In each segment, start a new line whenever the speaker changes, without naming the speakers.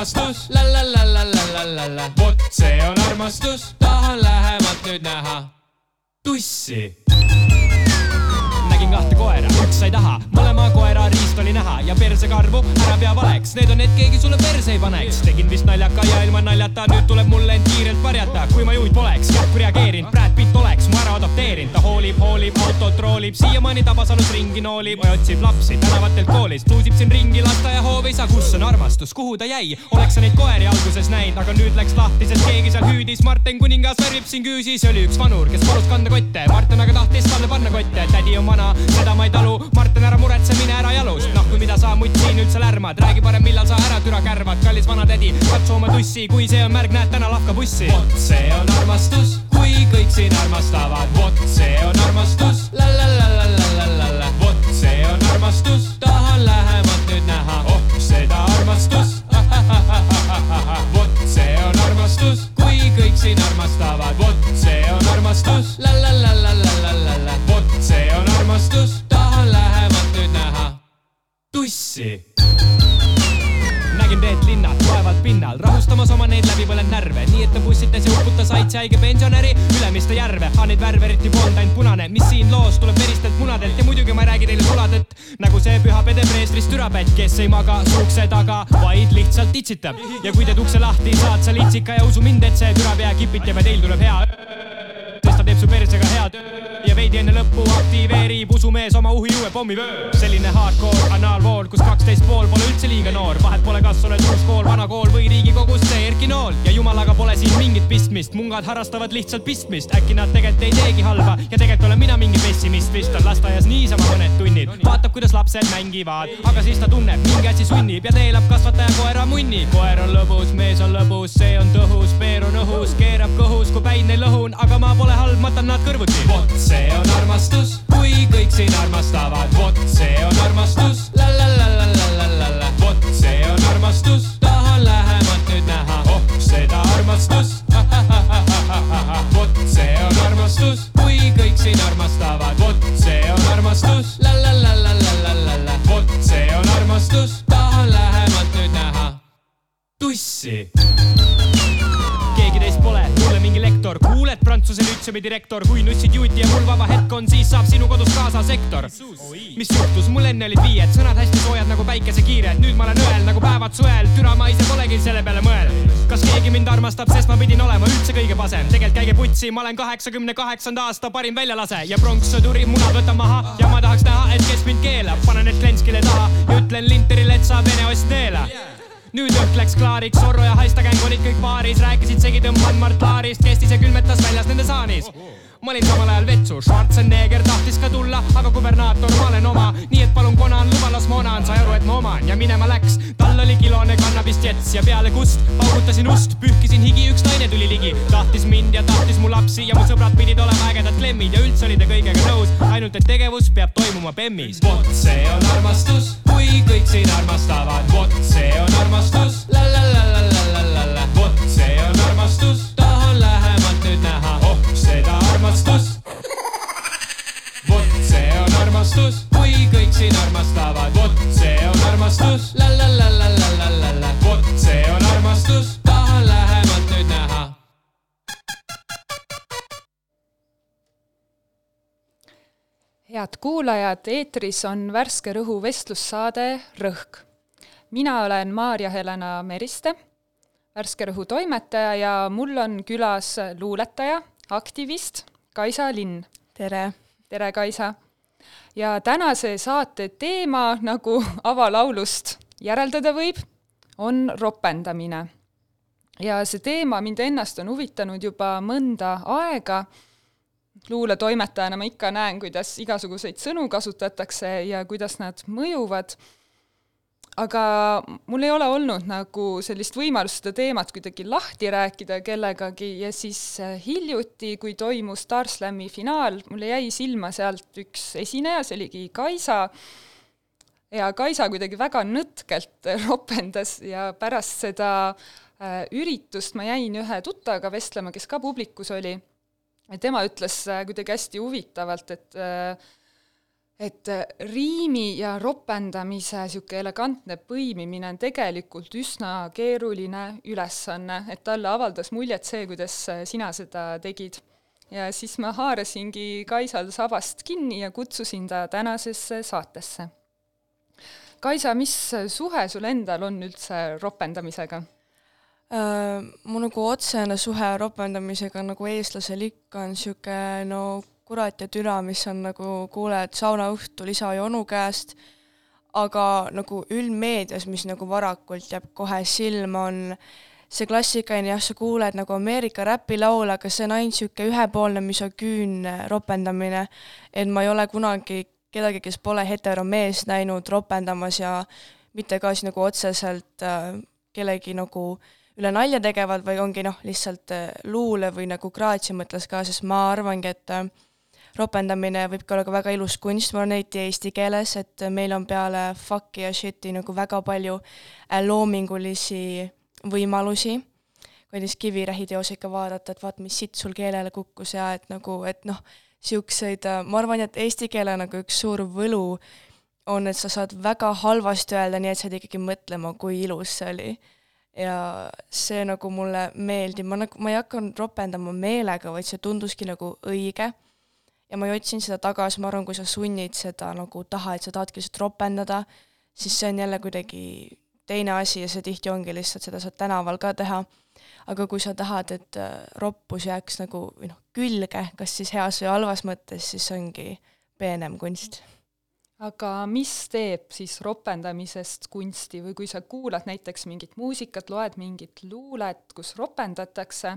armastus, la la la la la la la la, vot see on armastus, tahan lähemalt nüüd näha tussi. Nägin kahte koera, üks sai taha, mõlema koera riist oli näha ja persekarvu ära pea valeks, need on need, keegi sulle perse ei paneks. tegin vist naljaka ja ilma naljata, nüüd tuleb mulle end kiirelt varjata, kui ma juhid poleks, kähku reageerinud, Brad Pitt oleks mu ära adopteerinud, ta hoolib, hoolib, autot roolib, siiamaani tabasalus ringi noolib, otsib lapsi tänavatelt koolist, luusib siin ringi lasteaiahoovis, aga kus on armastus, kuhu ta jäi, oleks sa neid koeri alguses näinud, aga nüüd läks lahti, sest keegi seal hüüdis, Martin kuningas värvib siin küüsis, oli üks vanur, kes palus kanda kotte, Martin aga tahtis talle panna kotte, tädi on vana, seda ma ei talu, Martin ära muretse, mine ära jalust, noh kui mida sa mutt siin üldse lärmad, räägi parem, millal sa ära türa kärvad, kallis vanatädi, katsu oma tussi, kui see on märg, näed täna lahka bussi. vot see on armastus, kui kõik siin armastavad, vot see on armastus. vot see on armastus, tahan lähemalt nüüd näha, oh seda armastust. vot see on armastus, kui kõik siin armastavad, vot see on armastus. vot see on armastus, tahan lähemalt nüüd näha. tussi nägin Reet Linnat vaevalt pinnal. Rahustamas oma neid läbipõlenud närve, nii et ta pussitas ja uputas aitsi haige pensionäri Ülemiste järve, aga neid värve eriti polnud ainult punane, mis siin loos tuleb veristelt munadelt ja muidugi ma ei räägi teile sulatõtt, nagu see püha pedepreestrist türapätt, kes ei maga su ukse taga, vaid lihtsalt itsitab. ja kui teed ukse lahti, saad sa litsika ja usu mind, et see türapea kipitab ja teil tuleb hea ta teeb su persega head ja veidi enne lõppu aktiveerib usumees oma uhi uue pommivöö. selline hardcore anaalvool, kus kaksteist pool pole üldse liiga noor, vahet pole, kas oled uus kool, vana kool või Riigikogus see Erki Nool. Ja jumalaga pole siin mingit pistmist, mungad harrastavad lihtsalt pistmist, äkki nad tegelikult ei teegi halba. Ja tegelikult olen mina mingi pessimist, vist on lasteaias niisama mõned tunnid, vaatab, kuidas lapsed mängivad, aga siis ta tunneb, mingi asi sunnib ja teelab kasvataja koera munni. koer on lõbus, mees on lõbus, see on tõhus, veer on õhus, keerab kõhus, kui päid neil lõhun, aga ma pole halb, matan nad kõrvuti. vot see on armastus, kui kõik siin armastavad, vot see on armastus, la la la la la la la la, vot see on armastus, tahan lähemalt nüüd näha, oh seda armastust, vot see on armastus, kui kõik siin armastavad, vot see on armastus, la la la la la la la la, vot see on armastus, tahan lähemalt nüüd näha tussi kuuled Prantsuse lütseumi direktor, kui nussid juuti ja mul vaba hetk on, siis saab sinu kodus kaasa sektor. mis juhtus, mul enne olid viied, sõnad hästi soojad nagu päikesekiired, nüüd ma olen õel nagu päevad suvel, türa ma ise polegi selle peale mõelnud. kas keegi mind armastab, sest ma pidin olema üldse kõige pasem, tegelikult käige putsi, ma olen kaheksakümne kaheksanda aasta parim väljalase. Ja pronkssõduri munad võtan maha. Ja ma tahaks näha, et kes mind keelab, panen need klenskile taha. Ja ütlen linterile, et sa vene ost neela nüüd õhk läks klaariks, Zorro ja Haistagäng olid kõik baaris, rääkisid segi tõmbanud Mart Laarist, kestis ja külmetas väljas nende saanis. ma olin samal ajal vetsu, Schwarzenegger tahtis ka tulla, aga kubernaator, ma olen oma, nii et palun konan, luba las moonan, sai aru, et ma oman. Ja minema läks. tal oli kilone kannabist jets. Ja peale kust paugutasin ust, pühkisin higi, üks naine tuli ligi, tahtis mind ja tahtis mu lapsi. Ja mu sõbrad pidid olema ägedad klemmid. Ja üldse oli ta kõigega nõus, ainult et tegevus peab toimuma bemmis. vot see on armastus, kui kõik sind armastavad, vot see on armastus. vot see on armastus, tahan lähemalt nüüd näha, oh seda armastust. vot see on armastus.
Head kuulajad, eetris on värske rõhu vestlussaade Rõhk. mina olen Maarja-Helena Meriste, värske rõhu toimetaja ja mul on külas luuletaja, aktivist Kaisa Linn.
tere!
tere, Kaisa! ja tänase saate teema, nagu avalaulust järeldada võib, on ropendamine. ja see teema mind ennast on huvitanud juba mõnda aega luuletoimetajana ma ikka näen, kuidas igasuguseid sõnu kasutatakse ja kuidas nad mõjuvad, aga mul ei ole olnud nagu sellist võimalust seda teemat kuidagi lahti rääkida kellegagi ja siis äh, hiljuti, kui toimus Starslami finaal, mulle jäi silma sealt üks esineja, see oligi Kaisa, ja Kaisa kuidagi väga nõtkelt ropendas ja pärast seda äh, üritust ma jäin ühe tuttavaga vestlema, kes ka publikus oli, tema ütles äh, kuidagi hästi huvitavalt, et äh, et äh, riimi ja ropendamise niisugune elegantne põimimine on tegelikult üsna keeruline ülesanne, et talle avaldas muljet see, kuidas sina seda tegid. ja siis ma haarasingi Kaisal sabast kinni ja kutsusin ta tänasesse saatesse. Kaisa, mis suhe sul endal on üldse ropendamisega?
Uh, mu nagu otsene suhe ropendamisega nagu eestlasel ikka on niisugune no kurat ja türa, mis on nagu kuuled saunaõhtul isa ja onu käest, aga nagu üldmeedias, mis nagu varakult jääb kohe silma, on see klassikaline, jah, sa kuuled nagu Ameerika räpilaule, aga see on ainult niisugune ühepoolne misogüünne ropendamine, et ma ei ole kunagi kedagi, kes pole heteromees näinud ropendamas ja mitte ka siis nagu otseselt äh, kellegi nagu üle nalja tegevad, vaid ongi noh, lihtsalt äh, luule või nagu graatsi mõttes ka, sest ma arvangi, et äh, ropendamine võib ka olla ka väga ilus kunst, ma arvan, eriti eesti keeles, et meil on peale fuck'i ja shit'i nagu väga palju äh, loomingulisi võimalusi, kui näiteks Kivirähi teos ikka vaadata, et vaat, mis sitt sul keelele kukkus ja et nagu, et noh, niisuguseid, ma arvan, et eesti keele nagu üks suur võlu on, et sa saad väga halvasti öelda, nii et sa jääd ikkagi mõtlema, kui ilus see oli. Ja see nagu mulle meeldib, ma nagu, ma ei hakanud ropendama meelega, vaid see tunduski nagu õige. Ja ma otsin seda tagasi, ma arvan, kui sa sunnid seda nagu taha, et sa tahadki lihtsalt ropendada, siis see on jälle kuidagi teine asi ja see tihti ongi lihtsalt, seda saad tänaval ka teha. aga kui sa tahad, et äh, roppus jääks nagu või noh, külge, kas siis heas või halvas mõttes, siis ongi peenem kunst
aga mis teeb siis ropendamisest kunsti või kui sa kuulad näiteks mingit muusikat, loed mingit luulet, kus ropendatakse,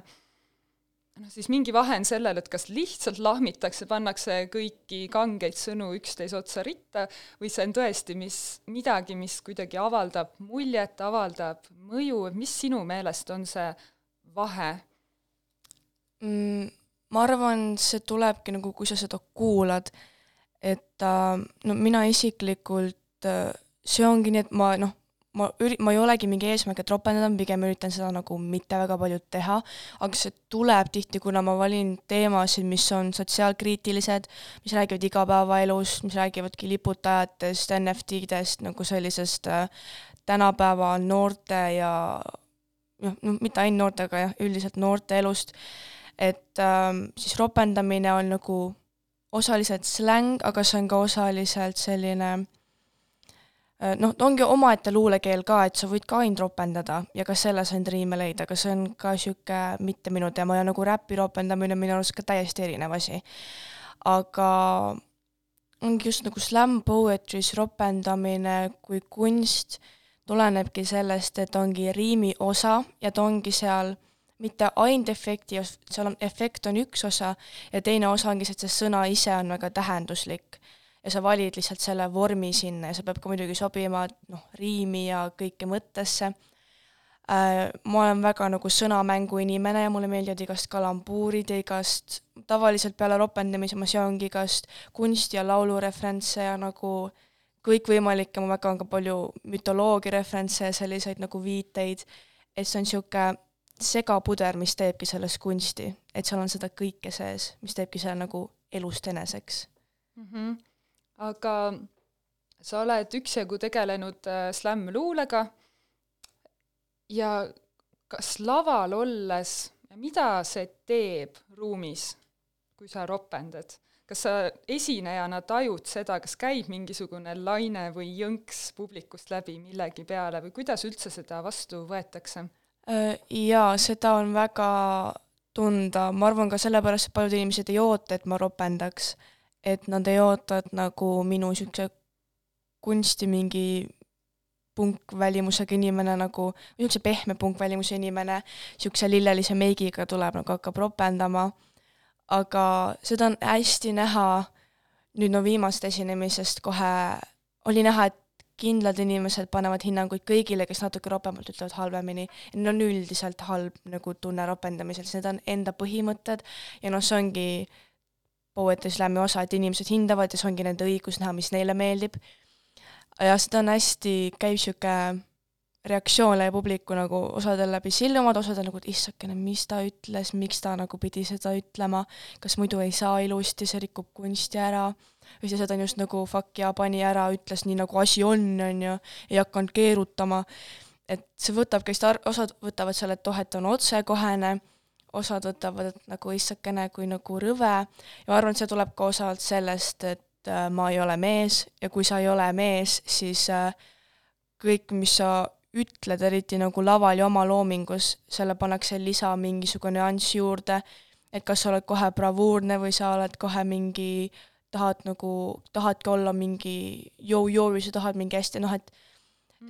noh, siis mingi vahe on sellel, et kas lihtsalt lahmitakse, pannakse kõiki kangeid sõnu üksteise otsa ritta või see on tõesti mis, midagi, mis kuidagi avaldab muljet, avaldab mõju, mis sinu meelest on see vahe
mm,? ma arvan, see tulebki nagu, kui sa seda kuulad, et äh, no mina isiklikult äh, see ongi nii, et ma noh, ma üri-, ma ei olegi mingi eesmärk, et ropendada, pigem üritan seda nagu mitte väga palju teha, aga see tuleb tihti, kuna ma valin teemasid, mis on sotsiaalkriitilised, mis räägivad igapäevaelust, mis räägivadki liputajatest, NFT-dest, nagu sellisest äh, tänapäeva noorte ja noh, noh, mitte ainult noortega jah, üldiselt noorte elust, et ähm, siis ropendamine on nagu osaliselt släng, aga see on ka osaliselt selline äh, noh, ongi omaette luulekeel ka, et sa võid ka ainult ropendada ja ka selles ainult riime leida, aga see on ka niisugune mitte minu teema ja nagu räpi ropendamine on minu arust ka täiesti erinev asi. aga ongi just nagu slam poetry's ropendamine kui kunst tulenebki sellest, et ongi riimi osa ja ta ongi seal mitte ainult efekti, seal on, efekt on üks osa ja teine osa ongi see, et see sõna ise on väga tähenduslik ja sa valid lihtsalt selle vormi sinna ja see peab ka muidugi sobima noh, riimi ja kõike mõttesse äh,. ma olen väga nagu sõnamängu inimene ja mulle meeldivad igast kalambuurid ja igast, tavaliselt peale ropendamise ma seongi igast kunsti- ja laulureferentse ja nagu kõikvõimalikke, ma väga on ka palju mütoloogia referentse ja selliseid nagu viiteid, et see on niisugune segapuder, mis teebki sellest kunsti, et seal on seda kõike sees, mis teebki selle nagu elust eneseks
mm. -hmm aga sa oled üksjagu tegelenud äh, slämm-luulega ja kas laval olles, mida see teeb ruumis, kui sa ropendad? kas sa esinejana tajud seda, kas käib mingisugune laine või jõnks publikust läbi millegi peale või kuidas üldse seda vastu võetakse?
Äh, jaa, seda on väga tunda, ma arvan ka sellepärast, et paljud inimesed ei oota, et ma ropendaks. Et nad ei oota, et nagu minu niisuguse kunsti mingi punkvälimusega inimene nagu, niisuguse pehme punkvälimuse inimene niisuguse lillelise meigiga tuleb, nagu hakkab ropendama, aga seda on hästi näha. Nüüd no viimast esinemisest kohe oli näha, et kindlad inimesed panevad hinnanguid kõigile, kes natuke ropemalt ütlevad halvemini. Neil on üldiselt halb nagu tunne ropendamisel, sest need on enda põhimõtted ja noh, see ongi Poetry Slami osa, et inimesed hindavad ja see ongi nende õigus näha, mis neile meeldib. ja seda on hästi, käib niisugune reaktsioon läbi publiku nagu osadel läbi silmad, osadel nagu, et issakene, mis ta ütles, miks ta nagu pidi seda ütlema, kas muidu ei saa ilusti, see rikub kunsti ära, või siis ta on just nagu fuck ja pani ära, ütles nii, nagu asi on, on ju, ei hakanud keerutama, et see võtabki hästi, osad võtavad selle, et oh, et on otsekohene, osad võtavad, et nagu issakene kui nagu rõve. Ja ma arvan, et see tuleb ka osalt sellest, et äh, ma ei ole mees ja kui sa ei ole mees, siis äh, kõik, mis sa ütled, eriti nagu laval ja oma loomingus, selle pannakse lisa mingisugune nüanss juurde, et kas sa oled kohe bravuurne või sa oled kohe mingi, tahad nagu, tahadki olla mingi jõu-jõu või sa tahad mingi hästi noh, et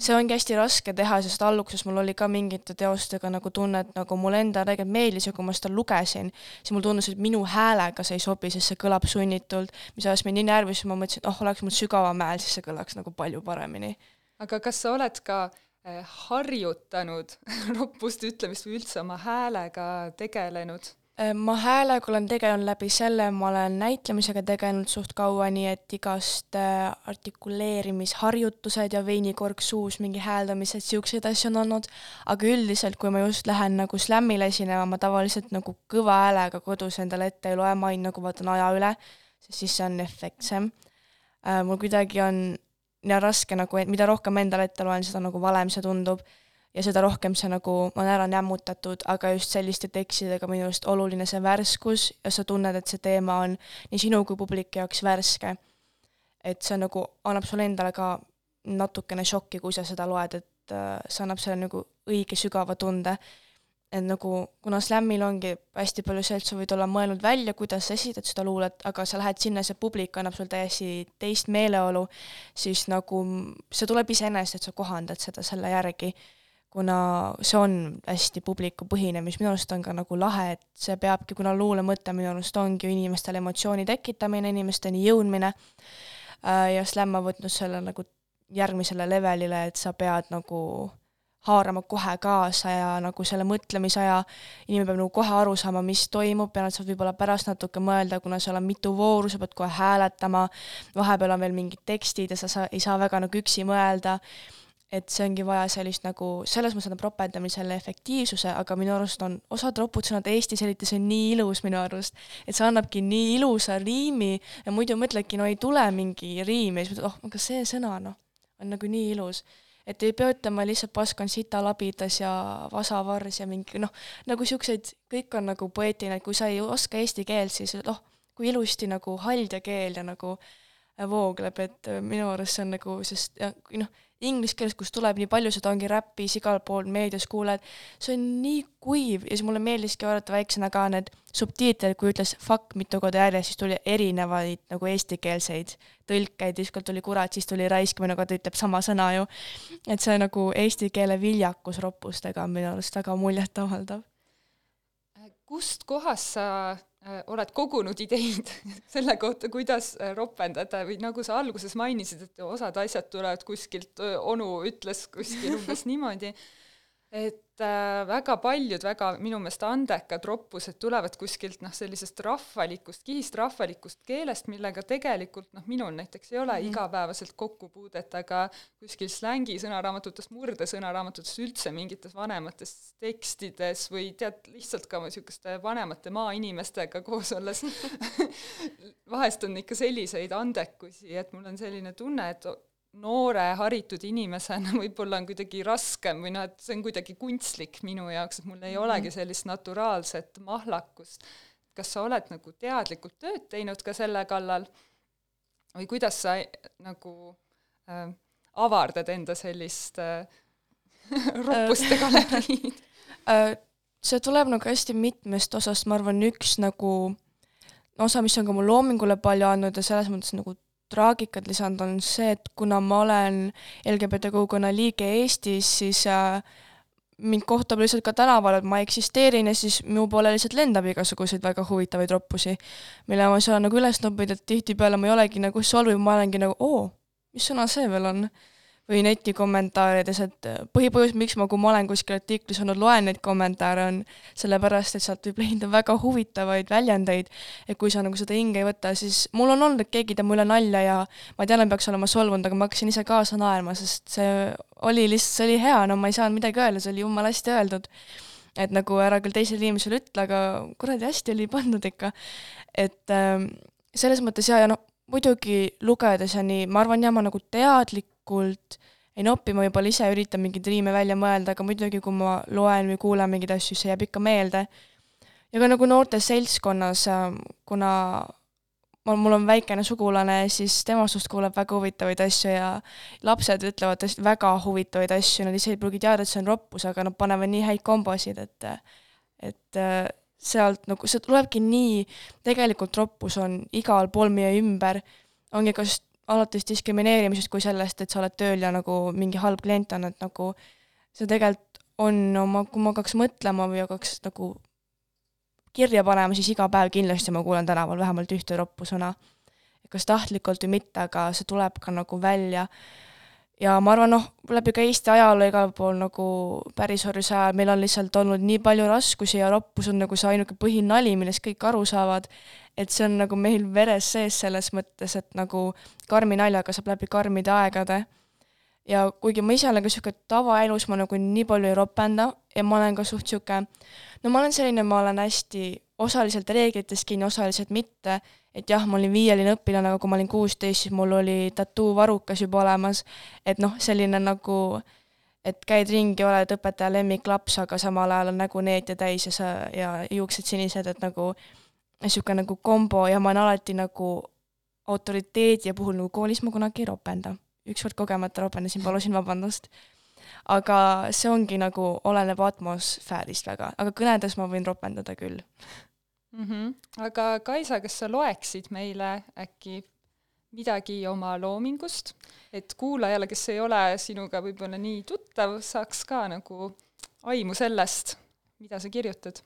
see ongi hästi raske teha, sest alguses mul oli ka mingite teostega nagu tunne, et nagu mulle endale tegelikult meeldis ja kui ma seda lugesin, siis mulle tundus, et minu häälega see ei sobi, sest see kõlab sunnitult, mis ajas mind nii närvis, ma mõtlesin, et oh, oleks mul sügavam hääl, siis see kõlaks nagu palju paremini.
aga kas sa oled ka Eh, harjutanud roppust ütlemist või üldse oma häälega tegelenud?
Eh, ma häälega olen tegelenud läbi selle, ma olen näitlemisega tegelenud suht kaua, nii et igast eh, artikuleerimisharjutused ja veinikork suus, mingi hääldamised, niisuguseid asju on olnud, aga üldiselt, kui ma just lähen nagu slämmile esinema, ma tavaliselt nagu kõva häälega kodus endale ette ei loe, ma ainult nagu vaatan aja üle, sest siis see on efektsem. mul kuidagi on ja raske nagu, mida rohkem endale ette loen, seda nagu valem see tundub ja seda rohkem see nagu on ära nämmutatud, aga just selliste tekstidega minu arust oluline see värskus ja sa tunned, et see teema on nii sinu kui publiku jaoks värske. et see nagu annab sulle endale ka natukene šokki, kui sa seda loed, et äh, see annab selle nagu õige sügava tunde et nagu, kuna slämmil ongi hästi palju see, et sa võid olla mõelnud välja, kuidas sa esitad seda luulet, aga sa lähed sinna, see publik annab sulle täiesti teist meeleolu, siis nagu see tuleb iseenesest, et sa kohandad seda selle järgi, kuna see on hästi publikupõhine, mis minu arust on ka nagu lahe, et see peabki, kuna luule mõte minu arust ongi inimestele emotsiooni tekitamine, inimesteni jõudmine, äh, ja slämm on võtnud selle nagu järgmisele levelile, et sa pead nagu haarama kohe kaasa ja nagu selle mõtlemisaja, inimene peab nagu kohe aru saama, mis toimub ja nad saavad võib-olla pärast natuke mõelda, kuna seal on mitu vooru, sa pead kohe hääletama, vahepeal on veel mingid tekstid ja sa saa, ei saa väga nagu üksi mõelda, et see ongi vaja sellist nagu, selles mõttes annab ropendamisele efektiivsuse, aga minu arust on osad ropud sõnad Eestis eriti, see on nii ilus minu arust, et see annabki nii ilusa riimi ja muidu mõtledki, no ei tule mingi riim ja siis mõtled, oh, aga see sõna noh, on nagu nii ilus. Et ei pea ütlema lihtsalt pask on sitalabidas ja vasavars ja mingi noh, nagu siukseid, kõik on nagu poeetiline, et kui sa ei oska eesti keelt, siis noh, kui ilusti nagu haldja keel ja nagu voogleb, et minu arust see on nagu, sest noh, inglise keeles, kus tuleb nii palju, seda ongi räpis, igal pool meedias kuuled, see on nii kuiv ja siis mulle meeldiski vaadata väiksena ka need subtiitrid, kui ütles fuck mitu korda järjest, siis tuli erinevaid nagu eestikeelseid tõlkeid, ükskord tuli kurat, siis tuli raisk või nagu ta ütleb sama sõna ju. et see nagu eesti keele viljakus roppustega on minu arust väga muljetavaldav.
kust kohast sa oled kogunud ideid selle kohta, kuidas äh, ropendada või nagu sa alguses mainisid, et osad asjad tulevad kuskilt, onu ütles kuskil umbes niimoodi, et äh, väga paljud väga minu meelest andekad roppused tulevad kuskilt noh, sellisest rahvalikust, kihist rahvalikust keelest, millega tegelikult noh, minul näiteks ei ole mm -hmm. igapäevaselt kokkupuudet, aga kuskil slängi sõnaraamatutes, murdesõnaraamatutes, üldse mingites vanemates tekstides või tead, lihtsalt ka niisuguste vanemate maainimestega koos olles vahest on ikka selliseid andekusi, et mul on selline tunne, et noore haritud inimesena võib-olla on kuidagi raskem või noh, et see on kuidagi kunstlik minu jaoks, et mul ei mhm. olegi sellist naturaalset mahlakust. kas sa oled nagu teadlikult tööd teinud ka selle kallal või kuidas sa nagu äh, avardad enda sellist äh, roppuste galeriid
äh,? see tuleb nagu hästi mitmest osast, ma arvan, üks nagu osa, mis on ka mu loomingule palju andnud ja selles mõttes nagu traagikat lisanud, on see, et kuna ma olen LGBT kogukonna liige Eestis, siis äh, mind kohtab lihtsalt ka tänaval, et ma eksisteerin ja siis minu poole lihtsalt lendab igasuguseid väga huvitavaid roppusi, mille ma saan nagu üles noppida, et tihtipeale ma ei olegi nagu solvuv, ma olengi nagu oo, mis sõna see veel on. Või netikommentaarides, et põhipõhjus, miks ma, kui ma olen kuskil artiklis olnud, loen neid kommentaare, on sellepärast, et sealt võib leida väga huvitavaid väljendeid, et kui sa nagu seda hinge ei võta, siis mul on olnud, et keegi teeb mulle nalja ja ma tean, et peaks olema solvunud, aga ma hakkasin ise kaasa naerma, sest see oli lihtsalt, see oli hea, no ma ei saanud midagi öelda, see oli jumala hästi öeldud. et nagu ära küll teisele inimesele ütle, aga kuradi hästi oli pandud ikka. et ähm, selles mõttes jaa, ja noh, muidugi lugedes ja nii, ma arvan, jah, ma nagu teadlik tegelikult ei noppi, ma juba ise üritan mingeid riime välja mõelda, aga muidugi, kui ma loen või kuulan mingeid asju, see jääb ikka meelde. ja ka nagu noorte seltskonnas, kuna ma, mul on väikene sugulane, siis tema suust kuuleb väga huvitavaid asju ja lapsed ütlevad tõesti väga huvitavaid asju, nad ise ei pruugi teada, et see on roppus, aga nad panevad nii häid kombosid, et et sealt nagu, see tulebki nii, tegelikult roppus on igal pool meie ümber, ongi kas alates diskrimineerimisest kui sellest, et sa oled tööl ja nagu mingi halb klient on, et nagu see tegelikult on oma, kui ma hakkaks mõtlema või hakkaks nagu kirja panema, siis iga päev kindlasti ma kuulen tänaval vähemalt ühte roppu sõna. kas tahtlikult või mitte, aga see tuleb ka nagu välja. ja ma arvan, noh, läbi ka Eesti ajaloo igal pool nagu päris orjuse ajal meil on lihtsalt olnud nii palju raskusi ja roppus on nagu see ainuke põhinali, millest kõik aru saavad, et see on nagu meil veres sees selles mõttes, et nagu karmi naljaga saab läbi karmide aegade. ja kuigi ma ise olen ka niisugune tavaelus, ma nagu nii palju ei ropenda ja ma olen ka suht niisugune, no ma olen selline, ma olen hästi osaliselt reeglitest kinni, osaliselt mitte, et jah, ma olin viieline õpilane, aga kui ma olin kuusteist, siis mul oli tattoo-varrukas juba olemas, et noh, selline nagu et käid ringi, oled õpetaja lemmiklaps, aga samal ajal on nägu neete täis ja sa, ja juuksed sinised, et nagu niisugune nagu kombo ja ma olen alati nagu autoriteedi ja puhul nagu koolis ma kunagi ei ropenda. ükskord kogemata ropendasin, palusin vabandust. aga see ongi nagu, oleneb atmosfäärist väga, aga kõnedes ma võin ropendada küll
mm. -hmm. aga Kaisa, kas sa loeksid meile äkki midagi oma loomingust, et kuulajale, kes ei ole sinuga võib-olla nii tuttav, saaks ka nagu aimu sellest, mida sa kirjutad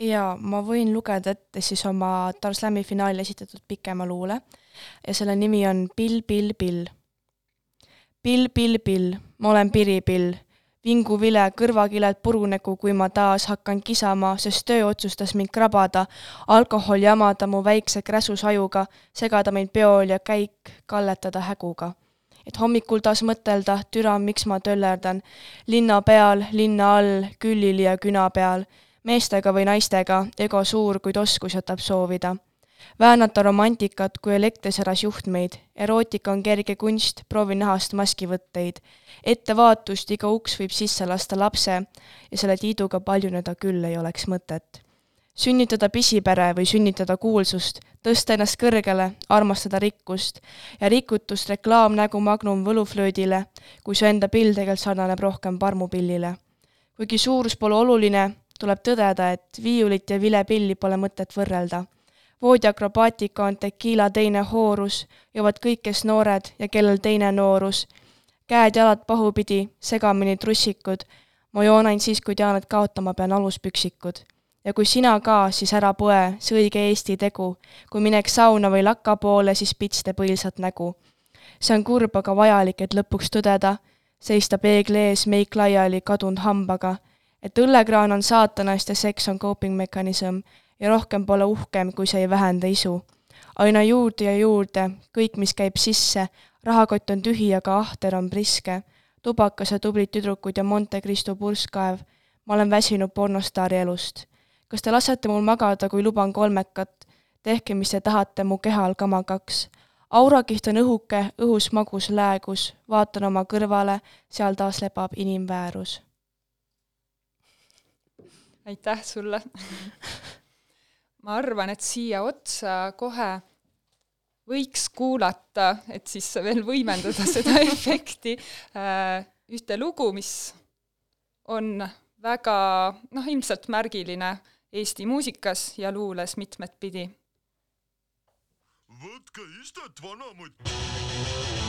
jaa, ma võin lugeda ette siis oma Tarslami finaali esitatud pikema luule. Ja selle nimi on Pill, pill, pill. pill, pill, pill, ma olen piripill, vinguvile, kõrvakiled purunegu, kui ma taas hakkan kisama, sest töö otsustas mind krabada, alkohol jamada mu väikse kräsusajuga, segada mind peol ja käik kalletada häguga. Et hommikul taas mõtelda, türa, miks ma töllerdan, linna peal, linna all, küllil ja küna peal meestega või naistega, ego suur, kuid oskus jätab soovida. väänata romantikat, kui elektri säras juhtmeid, erootika on kerge kunst, proovi nahast maskivõtteid. ettevaatust, iga uks võib sisse lasta lapse ja selle tiiduga paljuneda küll ei oleks mõtet. sünnitada pisipere või sünnitada kuulsust, tõsta ennast kõrgele, armastada rikkust ja rikutust reklaamnägu Magnum võluflöödile, kui su enda pill tegelikult sarnaneb rohkem parmupillile. kuigi suurus pole oluline, tuleb tõdeda, et viiulit ja vilepilli pole mõtet võrrelda. voodiakrobaatika on tekiila teine hoorus, joovad kõik, kes noored ja kellel teine noorus. käed-jalad pahupidi, segamini trussikud. ma joon ainult siis, kui tean, et kaotama pean aluspüksikud. ja kui sina ka, siis ära põe, see õige Eesti tegu. kui minek sauna või lakka poole, siis pitste põilsat nägu. see on kurb, aga vajalik, et lõpuks tõdeda, seista peegli ees, meik laiali kadunud hambaga et õllekraan on saatanast ja seks on coping mekanism ja rohkem pole uhkem, kui see ei vähenda isu. aina juurde ja juurde, kõik, mis käib sisse, rahakott on tühi, aga ahter on priske. tubakas ja tublid tüdrukud ja Monte Cristo purskkaev, ma olen väsinud pornostaari elust. kas te lasete mul magada, kui luban kolmekat? tehke, mis te tahate, mu kehal kama kaks aurakiht on õhuke, õhus magus läägus, vaatan oma kõrvale, seal taas lebab inimväärus
aitäh sulle ma arvan, et siia otsa kohe võiks kuulata, et siis veel võimendada seda efekti, äh, ühte lugu, mis on väga noh, ilmselt märgiline Eesti muusikas ja luules mitmet pidi. võtke istet, vanamutt!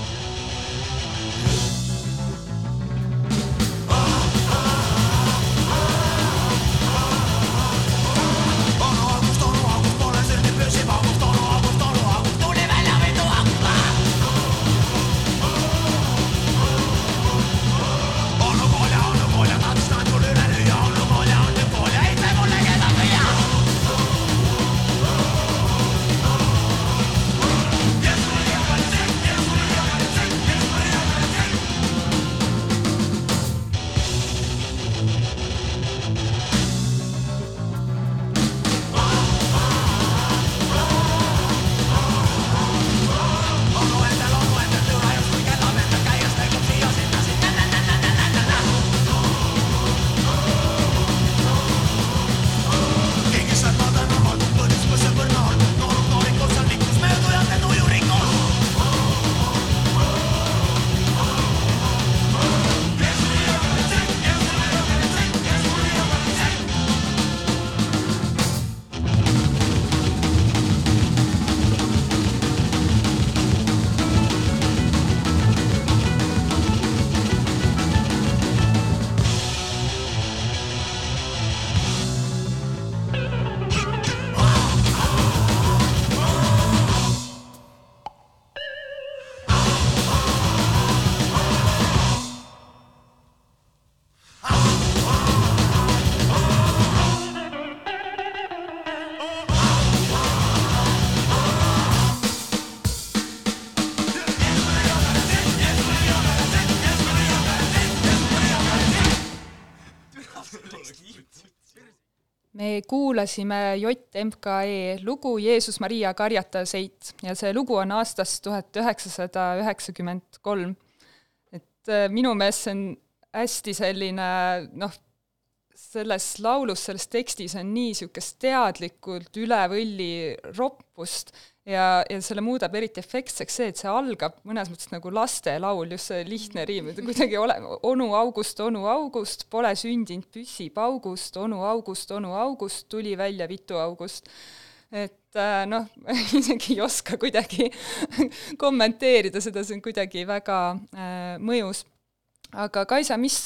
Kuulasime JMKE lugu Jeesus Maria karjata seit ja see lugu on aastast tuhat üheksasada üheksakümmend kolm. et äh, minu meelest see on hästi selline noh, selles laulus, selles tekstis on nii niisugust teadlikult üle võlli roppust ja, ja selle muudab eriti efektseks see, et see algab mõnes mõttes nagu lastelaul, just see lihtne riim, et kuidagi ole, onu August, onu August, pole sündinud, püsib august, onu August, onu August, tuli välja vitu August. et äh, noh, isegi ei oska kuidagi kommenteerida seda, see on kuidagi väga äh, mõjus aga Kaisa, mis,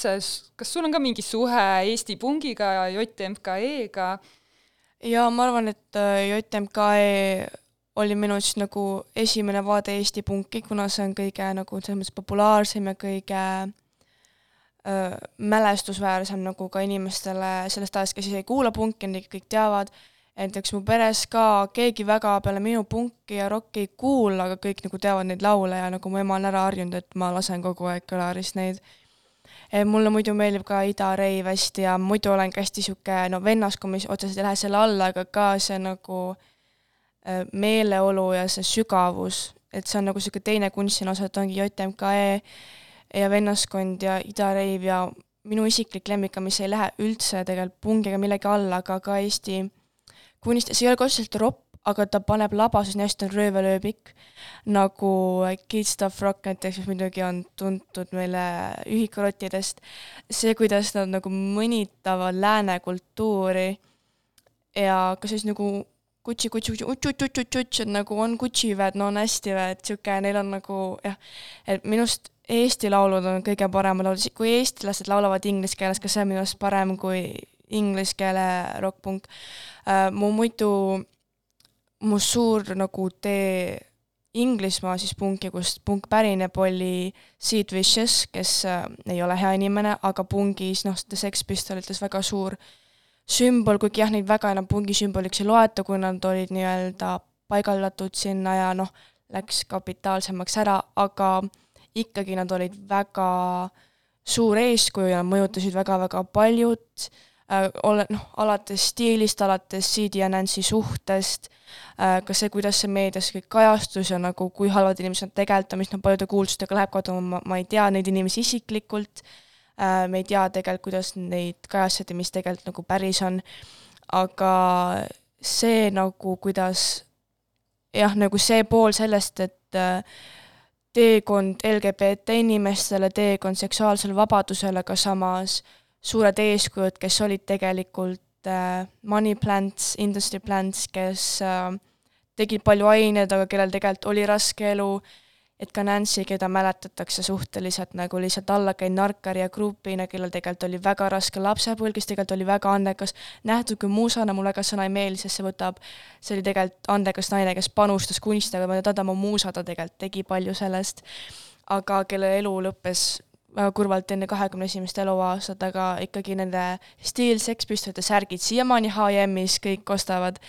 kas sul on ka mingi suhe Eesti Pungiga, JMKE-ga?
jaa, ma arvan, et äh, JMKE oli minu arust nagu esimene vaade Eesti punki, kuna see on kõige nagu selles mõttes populaarsem ja kõige öö, mälestusväärsem nagu ka inimestele sellest ajast, kes ise ei kuula punki, nad ikka kõik teavad, et eks mu peres ka keegi väga peale minu punki ja rokki ei kuula, aga kõik nagu teavad neid laule ja nagu mu ema on ära harjunud, et ma lasen kogu aeg kõlarist neid. mulle muidu meeldib ka Ida Reiv hästi ja muidu olen ka hästi niisugune no vennaskond, mis otseselt ei lähe selle alla, aga ka see nagu Äh, meeleolu ja see sügavus, et see on nagu niisugune teine kunstine osa, et ongi JMKE ja vennaskond ja Ida Reiv ja minu isiklik lemmik mis ei lähe üldse tegelikult pungiga millegi alla, aga ka Eesti kunst, see ei ole ka otseselt ropp, aga ta paneb labasus nii hästi, on röövelööbik, nagu Kids Stuff Rock näiteks, mis muidugi on tuntud meile ühikurottidest, see, kuidas nad nagu mõnitavad lääne kultuuri ja ka siis nagu Gucci, Gucci, Gucci, et nagu on Gucci või et no on hästi või et niisugune, neil on nagu jah, et minu arust Eesti laulud on kõige paremad laulud, kui eestlased laulavad inglise keeles, kas see on minu arust parem kui inglise keele rokkpunk uh,. mu muidu, mu suur nagu tee Inglismaa siis punki, kust punk pärineb, oli Sid Vicious, kes uh, ei ole hea inimene, aga pungis noh, Sex Pistolites väga suur uh, sümbol, kuigi jah, neid väga enam pungisümboliks ei loeta, kui nad olid nii-öelda paigaldatud sinna ja noh, läks kapitaalsemaks ära, aga ikkagi nad olid väga suur eeskuju ja mõjutasid väga-väga paljud äh,, ole-, noh, alates stiilist, alates CD ja Nancy suhtest äh,, ka see, kuidas see meedias kõik kajastus ja nagu kui halvad inimesed nad tegelikult on, mis nad paljude kuulsustega läheb kaduma, ma ei tea neid inimesi isiklikult Äh, me ei tea tegelikult, kuidas neid kajastati, mis tegelikult nagu päris on, aga see nagu, kuidas jah, nagu see pool sellest, et äh, teekond LGBT inimestele, teekond seksuaalsele vabadusele, aga samas suured eeskujud, kes olid tegelikult äh, money plants, industry plants, kes äh, tegid palju aineid, aga kellel tegelikult oli raske elu äh,, et ka Nancy, keda mäletatakse suhteliselt nagu lihtsalt allakäinud narkari ja grupina, kellel tegelikult oli väga raske lapsepõlv, kes tegelikult oli väga andekas, nähtud kui muusana, mulle väga sõna ei meeldi, sest see võtab, see oli tegelikult andekas naine, kes panustas kunsti, aga ta tema muusa, ta tegelikult tegi palju sellest, aga kelle elu lõppes väga kurvalt enne kahekümne esimest eluaastat, aga ikkagi nende stiil, sekspüstolite särgid siiamaani H&M-is kõik ostavad.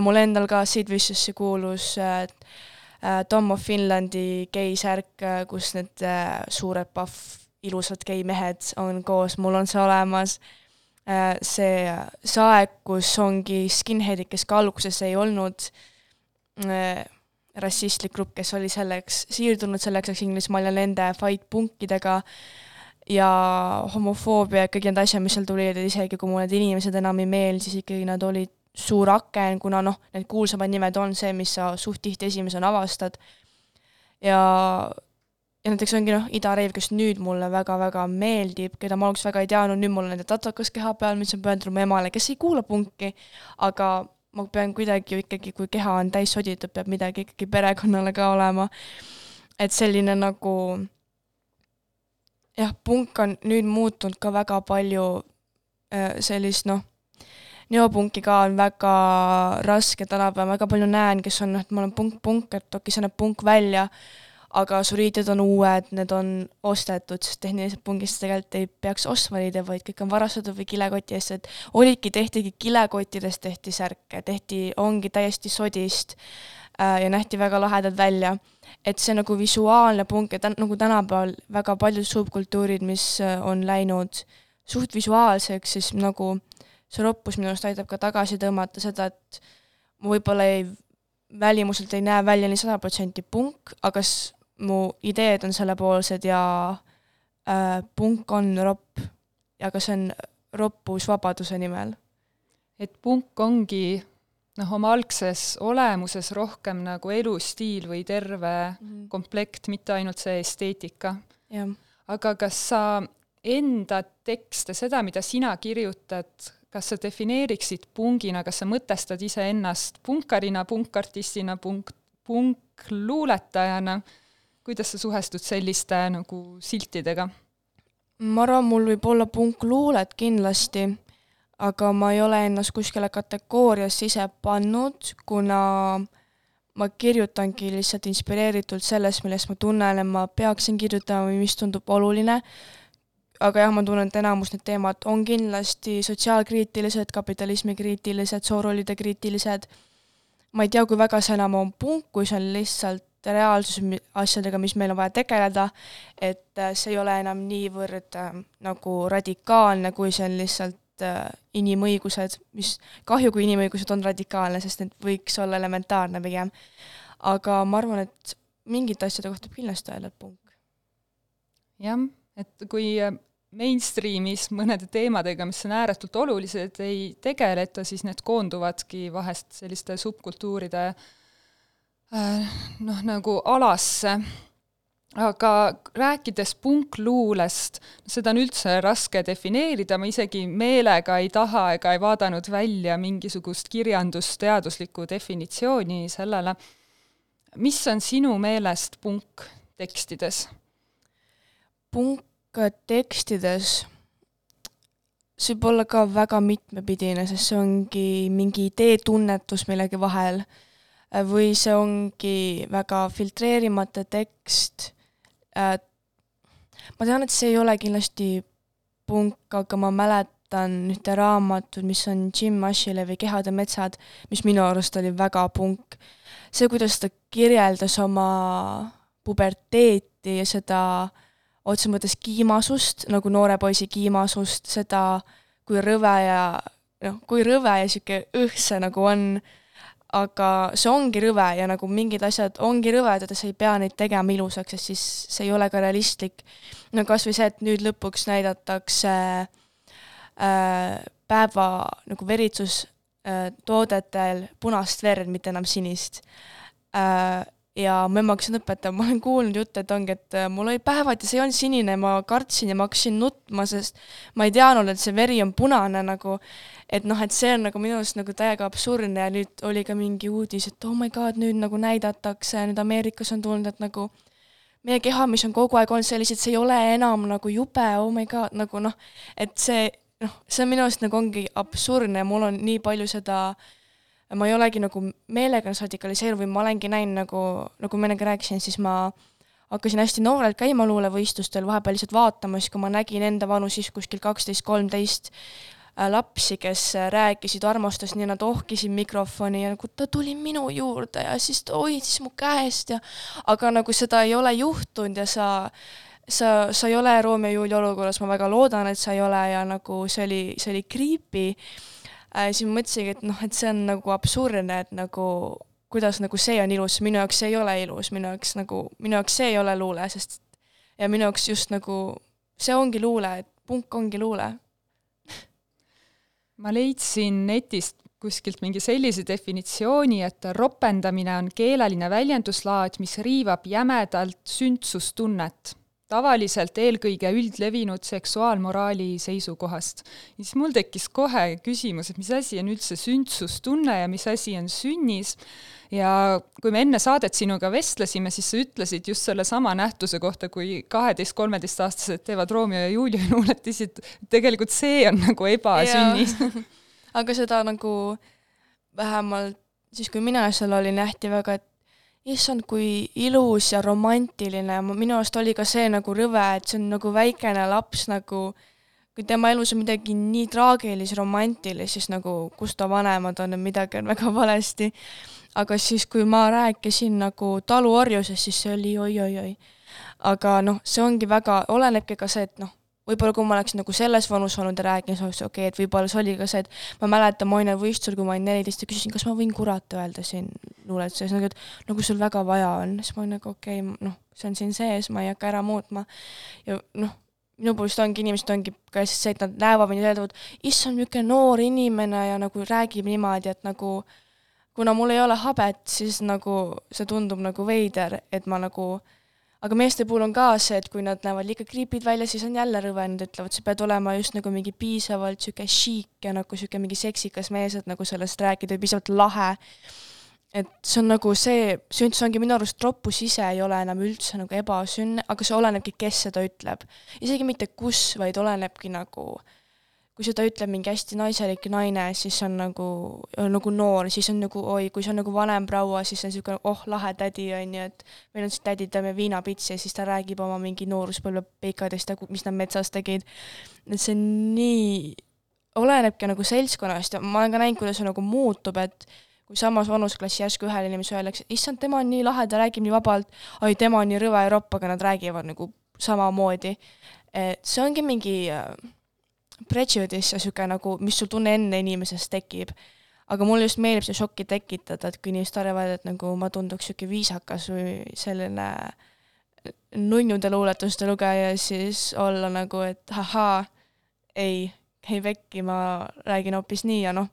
mul endal ka Sid Vicious'i kuulus Äh, Tom of Finlandi geisärk, äh, kus need äh, suured pahv ilusad geimehed on koos, mul on see olemas. see, see aeg, kus ongi skinhead'id, kes ka alguses ei olnud rassistlik grupp, kes oli selleks, siirdunud selleks ajaks Inglismaal ja nende fight punkidega ja homofoobia ja kõik need asjad, mis seal tulid, et isegi kui mulle need inimesed enam ei meeldi, siis ikkagi nad olid suur aken, kuna noh, need kuulsamad nimed on see, mis sa suht tihti esimesena avastad. ja, ja näiteks ongi noh, Ida Reiv, kes nüüd mulle väga-väga meeldib, keda ma alguses väga ei teadnud, nüüd mul on nende tatakas keha peal, mis on pühendunud mu emale, kes ei kuula punki, aga ma pean kuidagi ju ikkagi, kui keha on täis soditud, peab midagi ikkagi perekonnale ka olema. et selline nagu jah, punk on nüüd muutunud ka väga palju äh, sellist noh neopunki ka on väga raske tänapäeval, väga palju näen, kes on, et ma olen punk-punk, et okei sa näed punk välja, aga su riided on uued, need on ostetud, sest tehniliselt pungist tegelikult ei peaks ostma riide, vaid kõik on varastatud või kilekoti eest, et olidki, tehtigi kilekottidest tehti särke, tehti, ongi täiesti sodist äh, ja nähti väga lahedad välja. et see nagu visuaalne punk ja tän-, nagu tänapäeval väga paljud subkultuurid, mis äh, on läinud suht visuaalseks, siis nagu see roppus minu arust aitab ka tagasi tõmmata seda, et ma võib-olla ei, välimuselt ei näe välja nii sada protsenti punk, aga mu ideed on sellepoolsed ja äh, punk on ropp, aga see on roppus vabaduse nimel.
et punk ongi noh, oma algses olemuses rohkem nagu elustiil või terve mm -hmm. komplekt, mitte ainult see esteetika. aga kas sa enda tekste, seda, mida sina kirjutad, kas sa defineeriksid pungina, kas sa mõtestad iseennast punkarina, punkartistina, punk, punkluuletajana, kuidas sa suhestud selliste nagu siltidega?
ma arvan, mul võib olla punkluulet kindlasti, aga ma ei ole ennast kuskile kategooriasse ise pannud, kuna ma kirjutangi lihtsalt inspireeritult sellest, millest ma tunnen, et ma peaksin kirjutama või mis tundub oluline aga jah, ma tunnen, et enamus need teemad on kindlasti sotsiaalkriitilised, kapitalismikriitilised, soorollide kriitilised, ma ei tea, kui väga see enam on punk, kui see on lihtsalt reaalsus asjadega, mis meil on vaja tegeleda, et äh, see ei ole enam niivõrd äh, nagu radikaalne, kui see on lihtsalt äh, inimõigused, mis, kahju, kui inimõigused on radikaalne, sest need võiks olla elementaarne pigem. aga ma arvan, et mingite asjade kohta kindlasti öelda, et punk.
jah et kui äh, mainstreamis mõnede teemadega, mis on ääretult olulised, ei tegeleta, siis need koonduvadki vahest selliste subkultuuride äh, noh, nagu alasse. aga rääkides punkluulest, seda on üldse raske defineerida, ma isegi meelega ei taha ega ei vaadanud välja mingisugust kirjandusteaduslikku definitsiooni sellele. mis on sinu meelest punk tekstides?
Punktekstides see võib olla ka väga mitmepidine, sest see ongi mingi ideetunnetus millegi vahel või see ongi väga filtreerimata tekst. Äh, ma tean, et see ei ole kindlasti punk, aga ma mäletan ühte raamatut, mis on Jim Ashilevi Kehad ja metsad, mis minu arust oli väga punk. see, kuidas ta kirjeldas oma puberteeti ja seda äh, otse mõttes kiimasust, nagu noore poisi kiimasust, seda, kui rõve ja noh, kui rõve ja niisugune õhs see nagu on, aga see ongi rõve ja nagu mingid asjad ongi rõvedad ja sa ei pea neid tegema ilusaks, sest siis see ei ole ka realistlik. no kas või see, et nüüd lõpuks näidatakse äh, päeva nagu veritsus äh, punast verd, mitte enam sinist äh, ja mu ema hakkas õpetama, ma olen kuulnud jutte, et ongi, et äh, mul oli päevad ja see ei olnud sinine, ma kartsin ja ma hakkasin nutma, sest ma ei teadnud, et see veri on punane nagu, et noh, et see on nagu minu arust nagu täiega absurdne ja nüüd oli ka mingi uudis, et oh my god, nüüd nagu näidatakse, nüüd Ameerikas on tulnud, et nagu meie keha, mis on kogu aeg olnud sellised, see ei ole enam nagu jube, oh my god, nagu noh, et see noh, see on minu arust nagu ongi absurdne ja mul on nii palju seda äh, ma ei olegi nagu meelega radikaliseerunud või ma olengi näinud nagu, nagu ma ennegi rääkisin, siis ma hakkasin hästi noorelt käima luulevõistlustel, vahepeal lihtsalt vaatama, siis kui ma nägin enda vanu siis kuskil kaksteist, kolmteist äh, lapsi, kes rääkisid armastust, nii nad ohkisid mikrofoni ja nagu ta tuli minu juurde ja siis ta hoidis mu käest ja aga nagu seda ei ole juhtunud ja sa sa, sa ei ole Romeo ja Julia olukorras, ma väga loodan, et sa ei ole ja nagu see oli, see oli creepy. äh,, siis ma mõtlesingi, et noh, et see on nagu absurdne, et nagu kuidas nagu see on ilus, minu jaoks see ei ole ilus, minu jaoks nagu, minu jaoks see ei ole luule, sest ja minu jaoks just nagu see ongi luule, et punk ongi luule.
Ma leidsin netist kuskilt mingi sellise definitsiooni, et ropendamine on keeleline väljenduslaad, mis riivab jämedalt sündsustunnet tavaliselt eelkõige üldlevinud seksuaalmoraali seisukohast. ja siis mul tekkis kohe küsimus, et mis asi on üldse sündsustunne ja mis asi on sünnis, ja kui me enne saadet sinuga vestlesime, siis sa ütlesid just sellesama nähtuse kohta, kui kaheteist-kolmeteistaastased teevad Romeo ja Julia luuletisi, et tegelikult see on nagu ebasünnis.
Aga seda nagu vähemalt siis, kui mina seal olin, nähti väga, et issand, kui ilus ja romantiline, minu arust oli ka see nagu rõve, et see on nagu väikene laps nagu, kui tema elus on midagi nii traagilist, romantilist, siis nagu kus ta vanemad on, midagi on väga valesti. aga siis, kui ma rääkisin nagu taluorjusest, siis see oli oi-oi-oi. aga noh, see ongi väga, olenebki ka see, et noh, võib-olla kui ma oleks nagu selles vanus olnud ja rääkinud, siis oleks okei okay,, et võib-olla see oli ka see, et ma mäletan, ma olin võistlusel, kui ma olin neliteist ja küsisin, kas ma võin kurat öelda siin luuletuses, nagu et nagu sul väga vaja on, siis ma olin nagu okei okay,, noh, see on siin sees, ma ei hakka ära muutma. ja noh, minu seda ongi, inimesed ongi ka lihtsalt see, et nad näevad mind ja ütlevad, issand, niisugune noor inimene ja nagu räägib niimoodi, et nagu kuna mul ei ole habet, siis nagu see tundub nagu veider, et ma nagu aga meeste puhul on ka see, et kui nad näevad liiga creepy'd välja, siis on jälle rõve, nad ütlevad, sa pead olema just nagu mingi piisavalt niisugune chic ja nagu niisugune mingi seksikas mees, et nagu sellest rääkida, piisavalt lahe. et see on nagu see, sünnitus ongi minu arust roppus ise ei ole enam üldse nagu ebasünn, aga see olenebki, kes seda ütleb. isegi mitte kus, vaid olenebki nagu äh, kui seda ütleb mingi hästi naiselik naine, siis on nagu, nagu noor, siis on nagu oi, kui see on nagu vanem proua, siis on niisugune oh, lahe tädi, on ju, et meil on siis tädi, teeme viinapitsi ja siis ta räägib oma mingi nooruspõlve peikadest ja mis nad metsas tegid. et see on nii, olenebki nagu seltskonnast ja ma olen ka näinud, kuidas see nagu muutub, et kui samas vanuseklassi järsku ühele inimesele öeldakse, issand, tema on nii lahe, ta räägib nii vabalt, oi, tema on nii rõve ja ropp, aga nad räägivad nagu samamoodi. et see ongi mingi äh, prejudice ja niisugune nagu, mis sul tunne enne inimesest tekib. aga mulle just meeldib see šokki tekitada, et kui inimesed arvavad, et nagu ma tunduks niisugune viisakas või selline nunnude luuletuste lugeja, siis olla nagu, et ahaa, ei, ei pekki, ma räägin hoopis nii ja noh,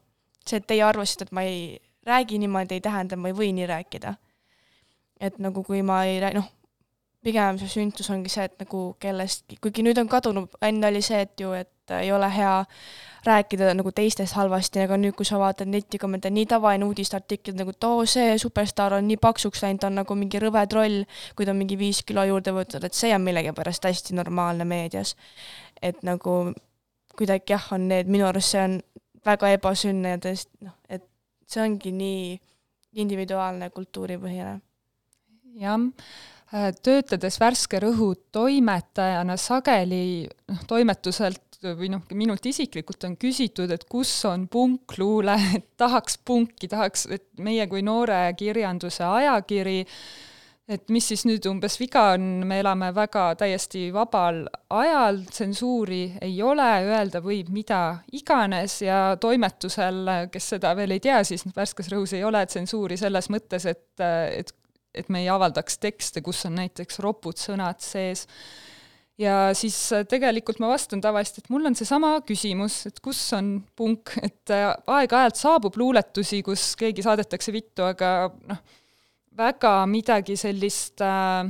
see, et teie arvasite, et ma ei räägi niimoodi, ei tähenda, ma ei või nii rääkida. et nagu kui ma ei räägi, noh, pigem see sünnitus ongi see, et nagu kellestki, kuigi nüüd on kadunud, enne oli see, et ju, et ei ole hea rääkida nagu teistest halvasti, aga nüüd, kui sa vaatad netikommentaare, nii tavaline uudisteartiklid nagu, et oo, see superstaar on nii paksuks läinud, ta on nagu mingi rõve troll, kui ta on mingi viis kilo juurde võtnud, et see on millegipärast hästi normaalne meedias. et nagu kuidagi jah, on need, minu arust see on väga ebasünne ja tõesti noh, et see ongi nii individuaalne kultuuripõhine.
jah Äh, töötades värske rõhu toimetajana sageli noh, toimetuselt või noh, minult isiklikult on küsitud, et kus on punkluule, et tahaks punki, tahaks, et meie kui noore kirjanduse ajakiri, et mis siis nüüd umbes viga on, me elame väga täiesti vabal ajal, tsensuuri ei ole, öelda võib mida iganes ja toimetusel, kes seda veel ei tea, siis värskes rõhus ei ole tsensuuri selles mõttes, et, et et me ei avaldaks tekste, kus on näiteks ropud sõnad sees. Ja siis äh, tegelikult ma vastan tavaliselt, et mul on seesama küsimus, et kus on punk, et äh, aeg-ajalt saabub luuletusi, kus keegi saadetakse vittu, aga noh, väga midagi sellist äh,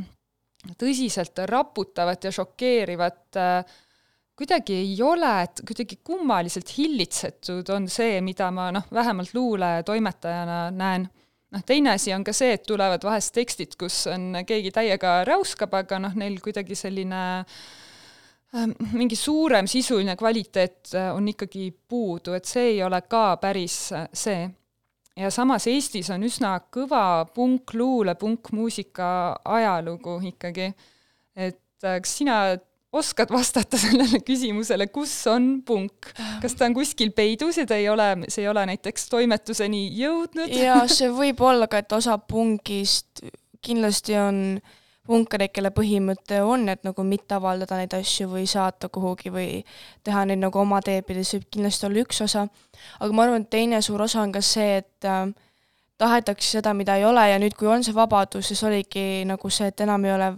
tõsiselt raputavat ja šokeerivat äh, kuidagi ei ole, et kuidagi kummaliselt hillitsetud on see, mida ma noh, vähemalt luuletoimetajana näen noh, teine asi on ka see, et tulevad vahest tekstid, kus on keegi täiega räuskab, aga noh, neil kuidagi selline äh, mingi suurem sisuline kvaliteet äh, on ikkagi puudu, et see ei ole ka päris äh, see. ja samas Eestis on üsna kõva punkluule, punkmuusika ajalugu ikkagi. et äh, kas sina oskad vastata sellele küsimusele, kus on punk? kas ta on kuskil peidus ja ta ei ole, see ei ole näiteks toimetuseni jõudnud?
jaa, see võib olla ka, et osa punkist kindlasti on punkareid, kelle põhimõte on, et nagu mitte avaldada neid asju või saata kuhugi või teha neid nagu oma tee pidi, see võib kindlasti olla üks osa. aga ma arvan, et teine suur osa on ka see, et äh, tahetakse seda, mida ei ole ja nüüd, kui on see vabadus, siis oligi nagu see, et enam ei ole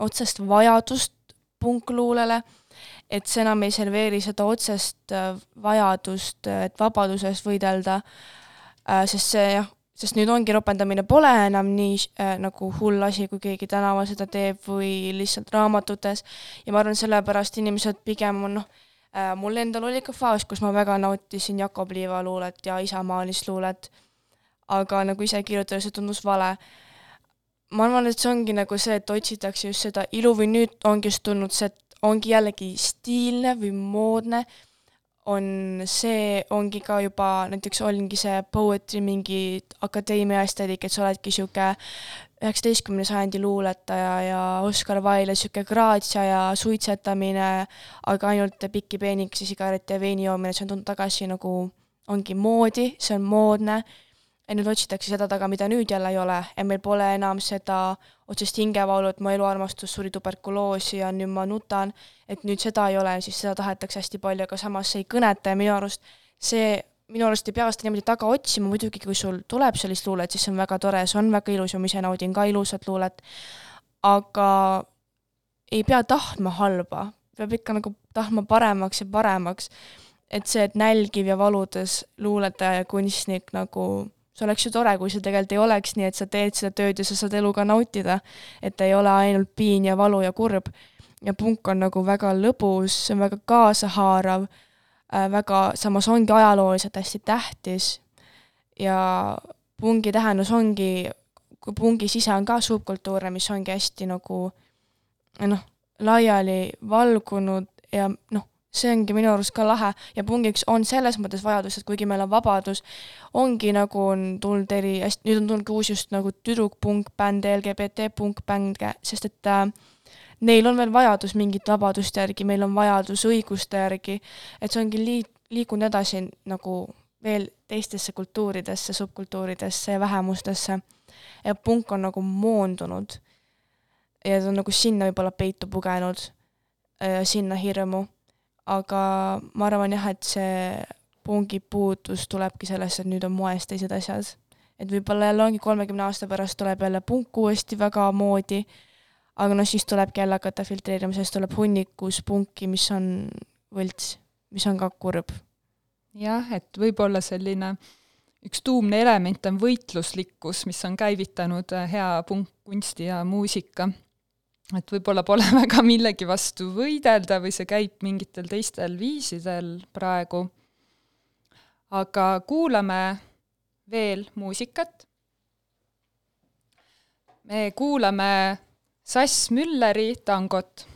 otsest vajadust punkluulele, et see enam ei serveeri seda otsest äh, vajadust, äh, et vabaduse eest võidelda, äh, sest see jah, sest nüüd ongi ropendamine pole enam nii äh, nagu hull asi, kui keegi tänaval seda teeb või lihtsalt raamatutes. Ja ma arvan, sellepärast inimesed pigem on noh äh,, mul endal oli ka faas, kus ma väga nautisin Jakob Liiva luulet ja isamaalist luulet, aga nagu ise kirjutades see tundus vale ma arvan, et see ongi nagu see, et otsitakse just seda ilu või nüüd ongi just tulnud see, et ongi jällegi stiilne või moodne, on see, ongi ka juba, näiteks ongi see poetry mingi akadeemia esteetik, et sa oledki niisugune üheksateistkümnenda sajandi luuletaja ja Oscar Wilde niisugune graatsia ja suitsetamine, aga ainult pikki peenikesi sigarette ja veini joomine, see on tulnud tagasi nagu, ongi moodi, see on moodne nüüd otsitakse seda taga, mida nüüd jälle ei ole. Ja meil pole enam seda otsest hingevalu, et mu eluarmastus suri tuberkuloosi ja nüüd ma nutan, et nüüd seda ei ole, siis seda tahetakse hästi palju, aga samas see ei kõneta. Ja minu arust see, minu arust ei pea seda niimoodi taga otsima, muidugi kui sul tuleb sellist luulet, siis see on väga tore, see on väga ilus ja ma ise naudin ka ilusat luulet, aga ei pea tahtma halba, peab ikka nagu tahtma paremaks ja paremaks. et see, et nälgiv ja valudes luuletaja ja kunstnik nagu see oleks ju tore, kui see tegelikult ei oleks nii, et sa teed seda tööd ja sa saad elu ka nautida. et ei ole ainult piin ja valu ja kurb. ja punk on nagu väga lõbus, see on väga kaasahaarav äh,, väga, samas ongi ajalooliselt hästi tähtis. ja pungi tähendus ongi, kui pungi sise on ka subkultuure, mis ongi hästi nagu noh, laiali valgunud ja noh, see ongi minu arust ka lahe ja pungiks on selles mõttes vajadus, et kuigi meil on vabadus, ongi nagu on tulnud eri, nüüd on tulnud ka uus just nagu tüdrukpunkbände, LGBT punkbände, sest et äh, neil on veel vajadus mingit vabadust järgi, meil on vajadus õiguste järgi, et see ongi liit-, liikunud edasi nagu veel teistesse kultuuridesse, subkultuuridesse ja vähemustesse. ja punk on nagu moondunud. ja ta on nagu sinna võib-olla peitu pugenud, äh, sinna hirmu aga ma arvan jah, et see pungi puudus tulebki sellest, et nüüd on moes teised asjad. et võib-olla jälle ongi kolmekümne aasta pärast tuleb jälle punk uuesti väga moodi, aga noh, siis tulebki jälle hakata filtreerima, sest tuleb hunnikus punki, mis on võlts, mis on ka kurb.
jah, et võib-olla selline üks tuumne element on võitluslikkus, mis on käivitanud hea punkkunsti ja muusika et võib-olla pole väga millegi vastu võidelda või see käib mingitel teistel viisidel praegu. aga kuulame veel muusikat. me kuulame Sass Mülleri tangot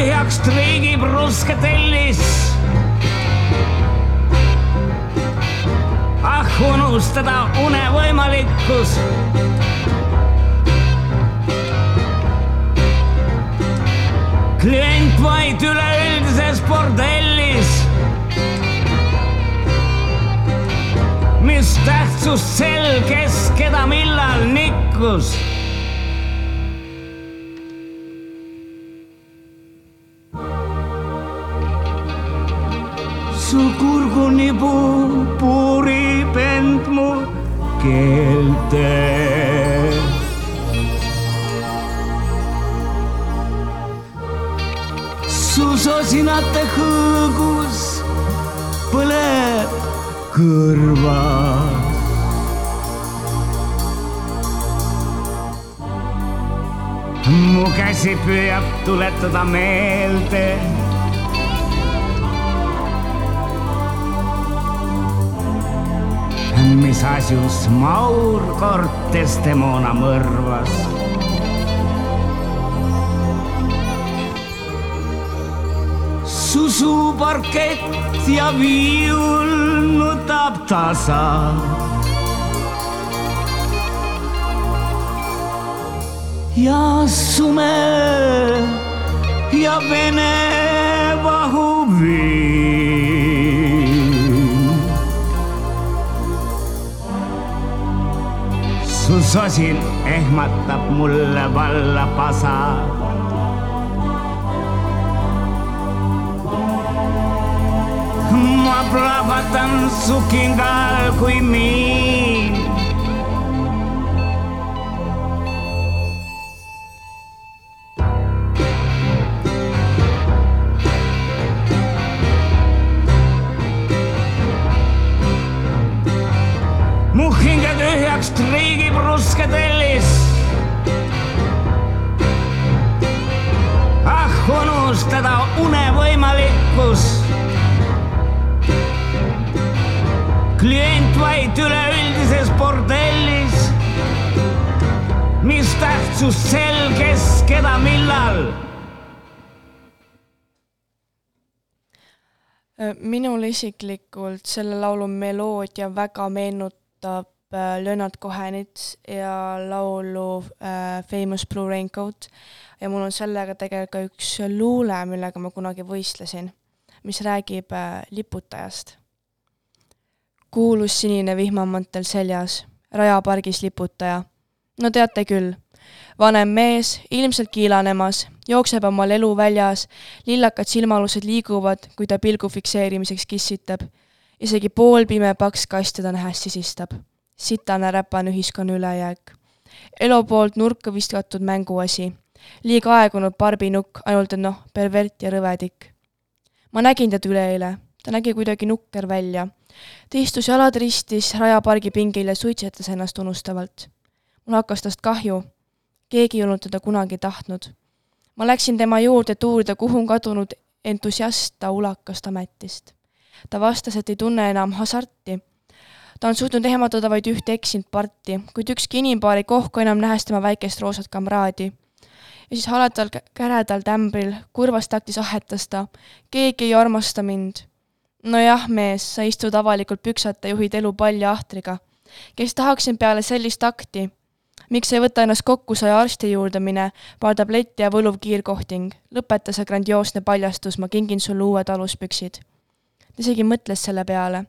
tühjaks triigib ruske tellis. ah, unustada unevõimalikkus. klient vaid üleüldises bordellis. mis tähtsust sel, kes keda millal nikkus su kurgunibu puurib end mu keelte. su sosinate hõõgus põleb kõrvas. mu käsi püüab tuletada meelde mis asjus Maur Cortes Demona mõrvas. susu parkett ja viiul nutab tasa. ja sume ja vene vahuviin. Su sosin ehmatab mulle valla pasa. ma plahvatan su kingal kui miin. mu hinge tühjaks triigib ruske tellis. ah, unustada unevõimalikkus. klient vaid üleüldises bordellis. mis tähtsus sel, kes keda millal
minule isiklikult selle laulu meloodia väga meenutab Leonard Cohenit ja laulu äh, Famous Blue Raincoat ja mul on sellega tegelikult ka üks luule, millega ma kunagi võistlesin, mis räägib äh, liputajast. kuulus sinine vihmamantel seljas, rajapargis liputaja. no teate küll, vanem mees, ilmselt kiilanemas, jookseb omal eluväljas, lillakad silmalused liiguvad, kui ta pilgu fikseerimiseks kissitab isegi poolpime paks kast teda nähes sisistab. Sitane räpane ühiskonna ülejääk. elu poolt nurka viskatud mänguasi. liiga aegunud barbinukk, ainult et noh, pervert ja rõvedik. ma nägin teda üleeile, ta nägi kuidagi nukker välja. ta istus jalad ristis rajapargi pingil ja suitsetas ennast unustavalt. mul hakkas tast kahju. keegi ei olnud teda kunagi tahtnud. ma läksin tema juurde, et uurida, kuhu on kadunud entusiast ta ulakast ametist ta vastas, et ei tunne enam hasarti. Ta on suutnud ehmatada vaid ühte eksinud parti, kuid ükski inimpaar ei kohku enam nähes tema väikest roosat kamraadi. ja siis halatal käredal tämbril kurvas taktis ahetas ta. keegi ei armasta mind. nojah, mees, sa istud avalikult püksata, juhid elu palli ahtriga. kes tahaks sind peale sellist akti? miks ei võta ennast kokku, sai arsti juurde mine, paar tabletti ja võluv kiirkohting. lõpeta see grandioosne paljastus, ma kingin sulle uued aluspüksid ta isegi mõtles selle peale,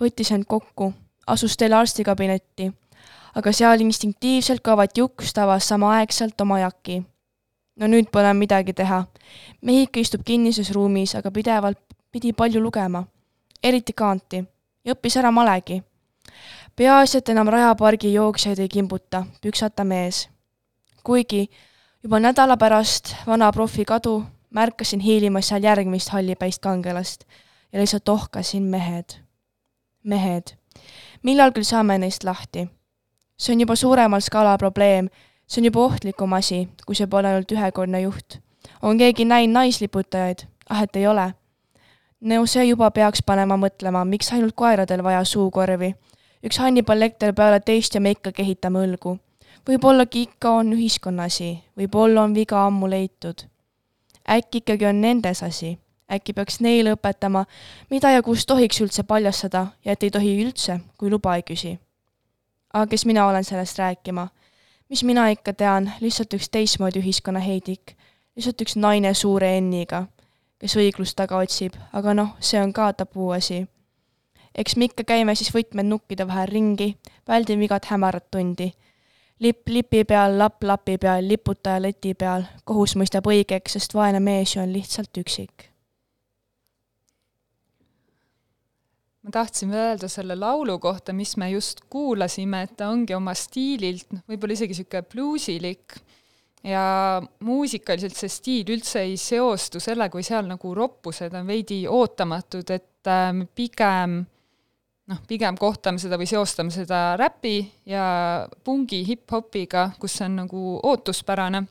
võttis end kokku, asus teele arstikabinetti, aga seal instinktiivselt ka Vatjuk tabas samaaegselt oma jaki. no nüüd pole midagi teha. mehike istub kinnises ruumis, aga pidevalt pidi palju lugema, eriti kaanti, ja õppis ära malegi. peaasi, et enam rajapargi jooksjaid ei kimbuta, püksata mees. kuigi juba nädala pärast vana profi kadu märkasin hiilimas seal järgmist hallipäist kangelast ja lihtsalt ohkasin mehed. mehed, millal küll saame neist lahti? see on juba suuremal skaalal probleem, see on juba ohtlikum asi, kui see pole ainult ühekordne juht. on keegi näinud naisliputajaid? ah, et ei ole. no see juba peaks panema mõtlema, miks ainult koeradel vaja suukorvi. üks Hannibal Lecter peale teist ja me ikkagi ehitame õlgu. võib-ollagi ikka on ühiskonna asi, võib-olla on viga ammu leitud. äkki ikkagi on nendes asi äkki peaks neile õpetama, mida ja kus tohiks üldse paljastada ja et ei tohi üldse, kui luba ei küsi. aga kes mina olen sellest rääkima? mis mina ikka tean, lihtsalt üks teistmoodi ühiskonna heidik, lihtsalt üks naine suure N-iga, kes õiglust taga otsib, aga noh, see on ka tabuasi. eks me ikka käime siis võtmed nukkide vahel ringi, väldime igat hämarat tundi lipp lipi peal, lapp lapi peal, liputaja leti peal, kohus mõistab õigeks, sest vaene mees ju on lihtsalt üksik
ma tahtsin öelda selle laulu kohta, mis me just kuulasime, et ta ongi oma stiililt noh, võib-olla isegi niisugune bluusilik ja muusikaliselt see stiil üldse ei seostu sellega, kui seal nagu roppused on veidi ootamatud, et äh, pigem noh, pigem kohtame seda või seostame seda räpi ja pungi hip-hopiga, kus see on nagu ootuspärane.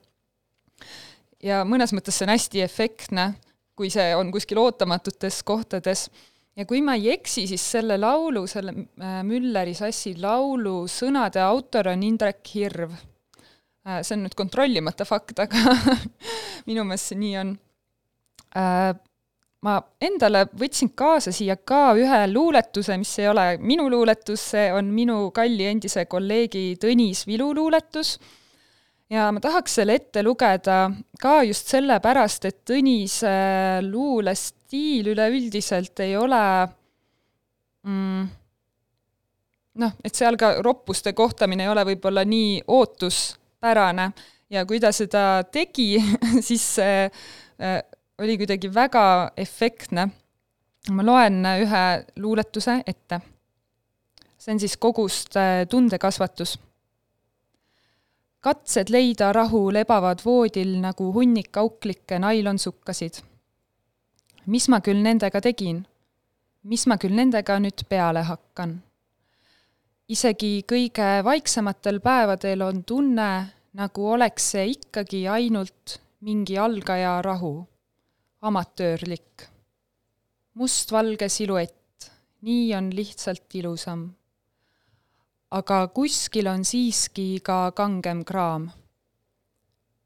ja mõnes mõttes see on hästi efektne, kui see on kuskil ootamatutes kohtades ja kui ma ei eksi, siis selle laulu, selle äh, Mülleri sassi laulu sõnade autor on Indrek Hirv. Äh, see on nüüd kontrollimata fakt, aga minu meelest see nii on. Äh, ma endale võtsin kaasa siia ka ühe luuletuse, mis ei ole minu luuletus, see on minu kalli endise kolleegi Tõnis Vilu luuletus ja ma tahaks selle ette lugeda ka just sellepärast, et Tõnise luulestiil üleüldiselt ei ole mm, noh, et seal ka roppuste kohtamine ei ole võib-olla nii ootuspärane ja kui ta seda tegi siis see äh, oli kuidagi väga efektne. ma loen ühe luuletuse ette. see on siis kogust äh, Tundekasvatus katsed leida rahu lebavad voodil nagu hunnik auklikke nailonsukkasid. Mis ma küll nendega tegin? mis ma küll nendega nüüd peale hakkan? isegi kõige vaiksematel päevadel on tunne, nagu oleks see ikkagi ainult mingi algaja rahu, amatöörlik. mustvalge siluett, nii on lihtsalt ilusam aga kuskil on siiski ka kangem kraam.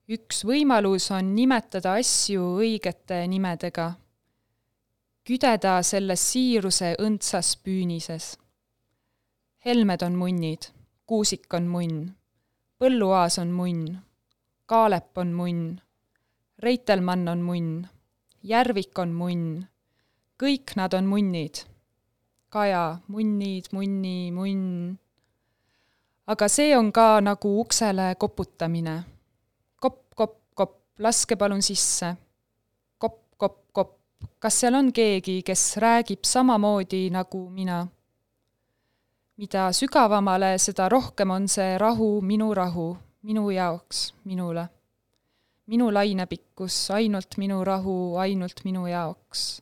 üks võimalus on nimetada asju õigete nimedega, küdeda selles siiruse õndsas püünises. Helmed on munnid, Kuusik on munn, Põlluaas on munn, Kaalep on munn, Reitelmann on munn, Järvik on munn, kõik nad on munnid. Kaja, munnid, munni, munn. aga see on ka nagu uksele koputamine. kopp, kopp, kopp, laske palun sisse. Kas seal on keegi, kes räägib samamoodi nagu mina? mida sügavamale, seda rohkem on see rahu minu rahu, minu jaoks, minule. minu lainepikkus, ainult minu rahu, ainult minu jaoks.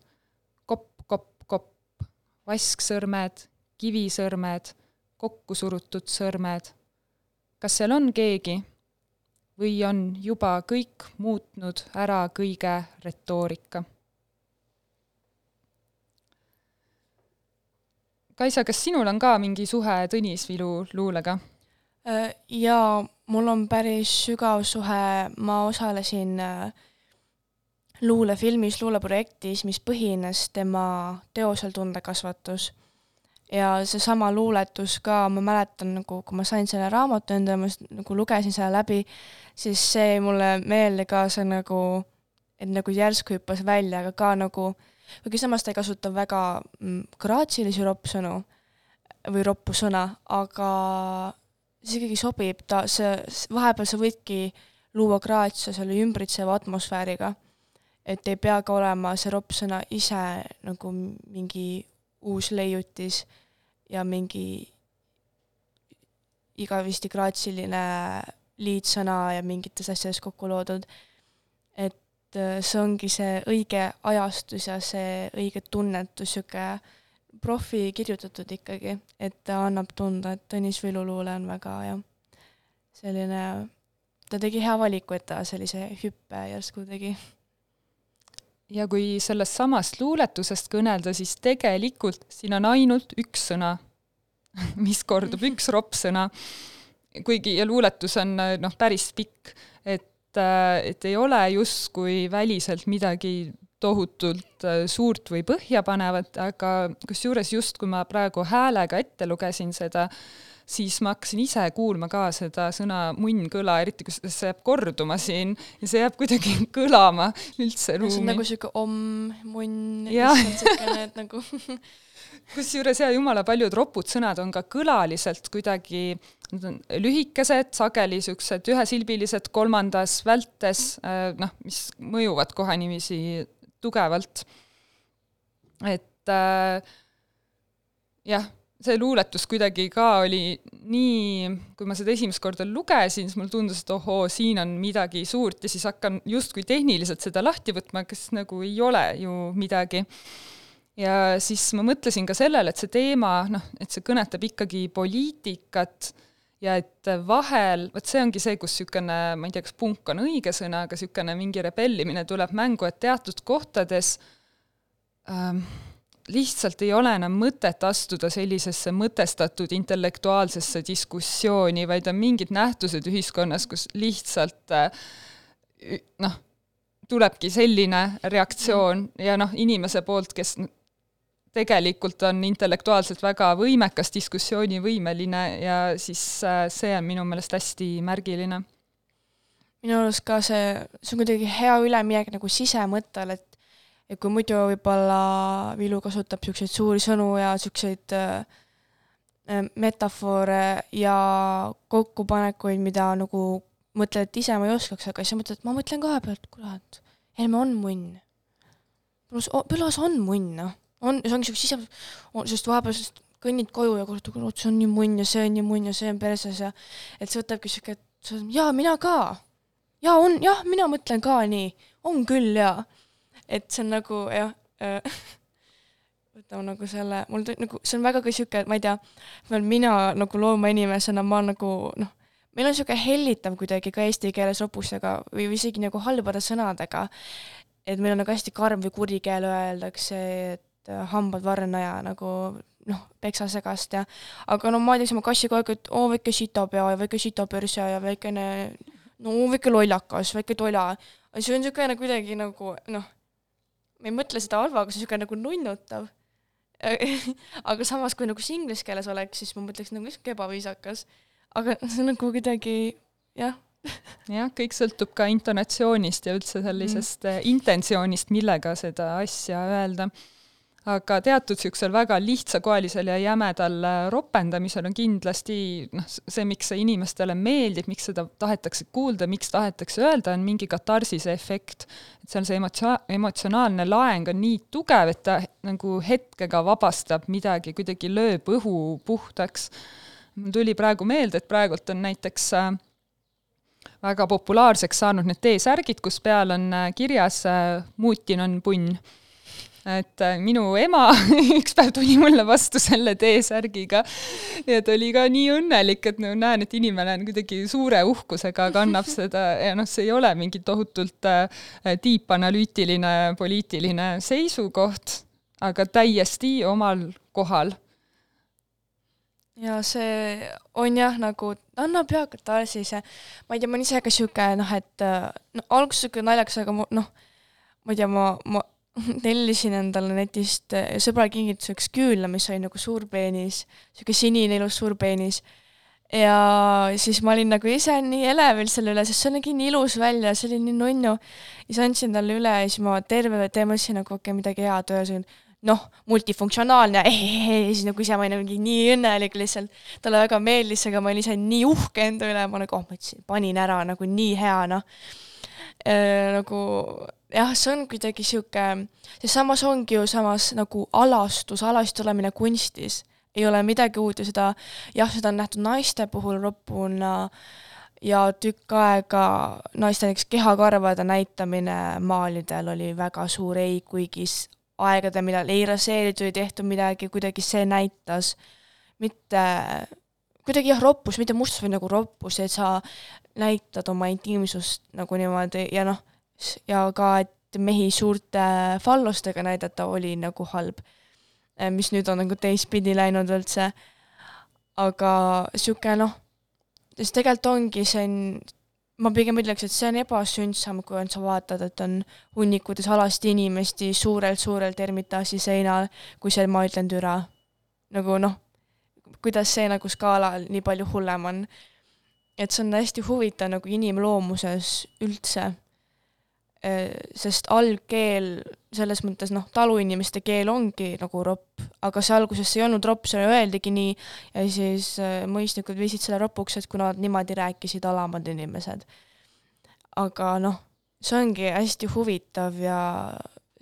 kopp, kopp, kopp, vasksõrmed, kivisõrmed, kokku surutud sõrmed. kas seal on keegi? või on juba kõik muutnud ära kõige retoorika? Kaisa, kas sinul on ka mingi suhe Tõnis Vilu luulega?
Äh, jaa, mul on päris sügav suhe, ma osalesin äh, luulefilmis, luuleprojektis, mis põhines tema teosel Tundekasvatus. ja seesama luuletus ka, ma mäletan nagu, kui ma sain selle raamatu endale, ma nagu lugesin selle läbi, siis see jäi mulle meelde ka see nagu, et nagu järsku hüppas välja, aga ka nagu äh, kuigi samas ta ei kasuta väga mm, graatsilisi roppsõnu või roppu sõna, aga see ikkagi sobib, ta, see, vahepeal sa võidki luua graatsia selle ümbritseva atmosfääriga. et ei pea ka olema see roppsõna ise nagu mingi uus leiutis ja mingi igavesti graatsiline liitsõna ja mingites asjades kokku loodud. Et äh, see ongi see õige ajastus ja see õige tunnetus, niisugune profi kirjutatud ikkagi, et ta annab tunda, et Tõnis Viluluule on väga jah, selline, ta tegi hea valiku, et ta sellise hüppe järsku tegi.
ja kui sellest samast luuletusest kõnelda, siis tegelikult siin on ainult üks sõna, mis kordub, üks roppsõna, kuigi, ja luuletus on noh, päris pikk, et et, äh, et ei ole justkui väliselt midagi tohutult äh, suurt või põhjapanevat, aga kusjuures just, kui ma praegu häälega ette lugesin seda, siis ma hakkasin ise kuulma ka seda sõna munnkõla, eriti kui see jääb korduma siin ja see jääb kuidagi kõlama üldse ruumi. see
on nagu sihuke om, munn, niisugune, et nagu
kusjuures ja jumala paljud ropud sõnad on ka kõlaliselt kuidagi Need on lühikesed, sageli niisugused ühesilbilised kolmandas vältes, äh, noh, mis mõjuvad kohe niiviisi tugevalt. et äh, jah, see luuletus kuidagi ka oli nii, kui ma seda esimest korda lugesin, siis mulle tundus, et ohoo, siin on midagi suurt ja siis hakkan justkui tehniliselt seda lahti võtma, kes nagu ei ole ju midagi ja siis ma mõtlesin ka sellele, et see teema, noh, et see kõnetab ikkagi poliitikat ja et vahel, vot see ongi see, kus niisugune, ma ei tea, kas punk on õige sõna, aga niisugune mingi rebellimine tuleb mängu, et teatud kohtades ähm, lihtsalt ei ole enam mõtet astuda sellisesse mõtestatud intellektuaalsesse diskussiooni, vaid on mingid nähtused ühiskonnas, kus lihtsalt äh, noh, tulebki selline reaktsioon ja noh, inimese poolt, kes tegelikult on intellektuaalselt väga võimekas, diskussioonivõimeline ja siis äh, see on minu meelest hästi märgiline.
minu arust ka see, see on kuidagi hea üleminek nagu sisemõttele, et et kui muidu võib-olla Vilu kasutab niisuguseid suuri sõnu ja niisuguseid äh, äh, metafoore ja kokkupanekuid, mida nagu mõtled, et ise ma ei oskaks, aga siis mõtled, et ma mõtlen kahe pealt, kurat, Helme on munn. Põlluaas on munn, noh on, see ongi siukse sise, sest vahepeal sest kõnnid koju ja kuuled, kurat, see on nii munn ja see on nii munn ja see on perses ja et see võtabki siuke, et jaa, mina ka. jaa, on, jah, mina mõtlen ka nii, on küll jaa. et see on nagu jah äh, võtame nagu selle, mul nagu, see on väga ka sihuke, ma ei tea, veel mina nagu loomainimesena, ma nagu noh, meil on niisugune hellitav kuidagi ka eesti keeles ropustega või isegi nagu halbade sõnadega, et meil on nagu hästi karm või kuri keel öeldakse, et et äh, hambad varna ja nagu noh, peksa segast ja aga no ma teeks oma kassi kogu aeg, et oo väike sitapea ja väike sitapörse ja väikene no väike lollakas, väike tola. see on niisugune kuidagi nagu noh, ma ei mõtle seda halva, aga see on niisugune nagu nunnutav. aga samas, kui nagu see inglise keeles oleks, siis ma mõtleks nagu sihuke ebaviisakas. aga see on nagu kuidagi jah.
jah, kõik sõltub ka intonatsioonist ja üldse sellisest mm. intentsioonist, millega seda asja öelda aga teatud niisugusel väga lihtsakoelisel ja jämedal äh, ropendamisel on kindlasti noh, see, miks see inimestele meeldib, miks seda tahetakse kuulda, miks tahetakse öelda, on mingi katarsise efekt. et seal see emotsio-, emotsionaalne laeng on nii tugev, et ta nagu hetkega vabastab midagi, kuidagi lööb õhu puhtaks. mul tuli praegu meelde, et praegult on näiteks äh, väga populaarseks saanud need T-särgid, kus peal on äh, kirjas Mutin on punn et äh, minu ema üks päev tuli mulle vastu selle T-särgiga ja ta oli ka nii õnnelik, et no näen, et inimene on kuidagi suure uhkusega kannab seda ja noh, see ei ole mingi tohutult äh, tiipanalüütiline poliitiline seisukoht, aga täiesti omal kohal.
Ja see on jah, nagu annab jah katarsise, ma ei tea, ma olen ise ka sihuke noh, et äh, no alguses sihuke naljakas, aga noh, ma ei tea, ma, ma tellisin endale netist eh, sõbrale kingituseks küünla, mis oli nagu suur peenis, niisugune sinine ilus suur peenis. ja siis ma olin nagu ise nii elevil selle üle, sest see nägi nii ilus välja, see oli nii nunnu. siis andsin talle üle ja siis ma terve tee mõtlesin nagu okei okay,, midagi head öelda, noh, multifunktsionaalne, ja siis nagu ise ma olin mingi nii õnnelik lihtsalt. talle väga meeldis, aga ma olin ise nii uhke enda üle, ma nagu, oh ma ütlesin, panin ära nagu nii hea, noh äh,. nagu jah, see on kuidagi sihuke, see samas ongi ju samas nagu alastus, alasti olemine kunstis ei ole midagi uut ja seda, jah, seda on nähtud naiste puhul ropuna ja tükk aega naiste näiteks kehakarvade näitamine maalidel oli väga suur ei, kuigi aegade, millal ei raseeritud, ei tehtud midagi, kuidagi see näitas mitte kuidagi jah, roppus, mitte mustus, vaid nagu roppus, et sa näitad oma intiimsust nagu niimoodi ja noh, ja ka, et mehi suurte fallostega näidata oli nagu halb. Eh, mis nüüd on nagu teistpidi läinud üldse. aga sihuke noh, sest tegelikult ongi, see on, ma pigem ütleks, et see on ebasündsam, kui on, sa vaatad, et on hunnikutes alasti inimesti suurelt-suurelt Ermitaaži seinal, kui see, ma ütlen, türa. nagu noh, kuidas see nagu skaalal nii palju hullem on. et see on hästi huvitav nagu inimloomuses üldse sest algkeel selles mõttes noh, taluinimeste keel ongi nagu ropp, aga see alguses ei olnud ropp, see öeldigi nii ja siis äh, mõisnikud viisid selle ropuks, et kuna niimoodi rääkisid alamad inimesed. aga noh, see ongi hästi huvitav ja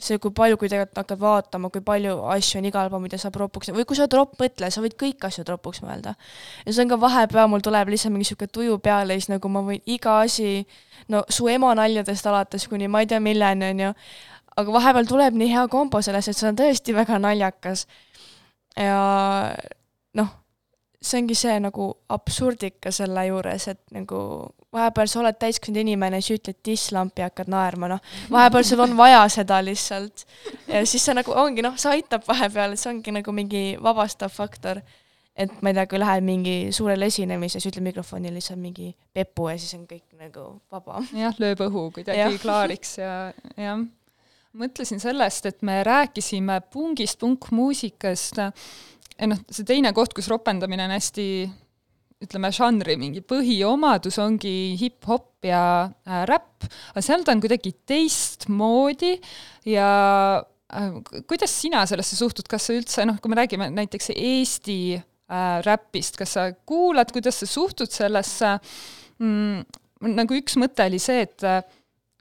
see, kui palju, kui tegelikult hakkad vaatama, kui palju asju on igal pool, mida saab ropuks, või kui sa oled ropp mõtleja, sa võid kõik asjad ropuks mõelda. ja see on ka vahepeal, mul tuleb lihtsalt mingi niisugune tuju peale ja siis nagu ma võin iga asi, no su ema naljadest alates kuni ma ei tea milleni, on ju, aga vahepeal tuleb nii hea kombo sellest, et see on tõesti väga naljakas. ja noh, see ongi see nagu absurdika selle juures, et nagu vahepeal sa oled täiskasvanud inimene, siis ütled disslampi ja hakkad naerma, noh. vahepeal sul on vaja seda lihtsalt. ja siis see nagu ongi, noh, see aitab vahepeal, see ongi nagu mingi vabastav faktor. et ma ei tea, kui lähed mingi suurele esinemisele, siis ütled mikrofoni lihtsalt mingi pepu ja siis on kõik nagu vaba.
jah, lööb õhu kuidagi ja. klaariks ja jah. mõtlesin sellest, et me rääkisime pungist, punkmuusikast noh, see teine koht, kus ropendamine on hästi ütleme, žanri mingi põhiomadus ongi hip-hop ja äh, räpp, aga seal ta on kuidagi teistmoodi ja äh, kuidas sina sellesse suhtud, kas sa üldse noh, kui me räägime näiteks Eesti äh, räpist, kas sa kuulad, kuidas sa suhtud sellesse? Mm,, nagu üks mõte oli see, et äh,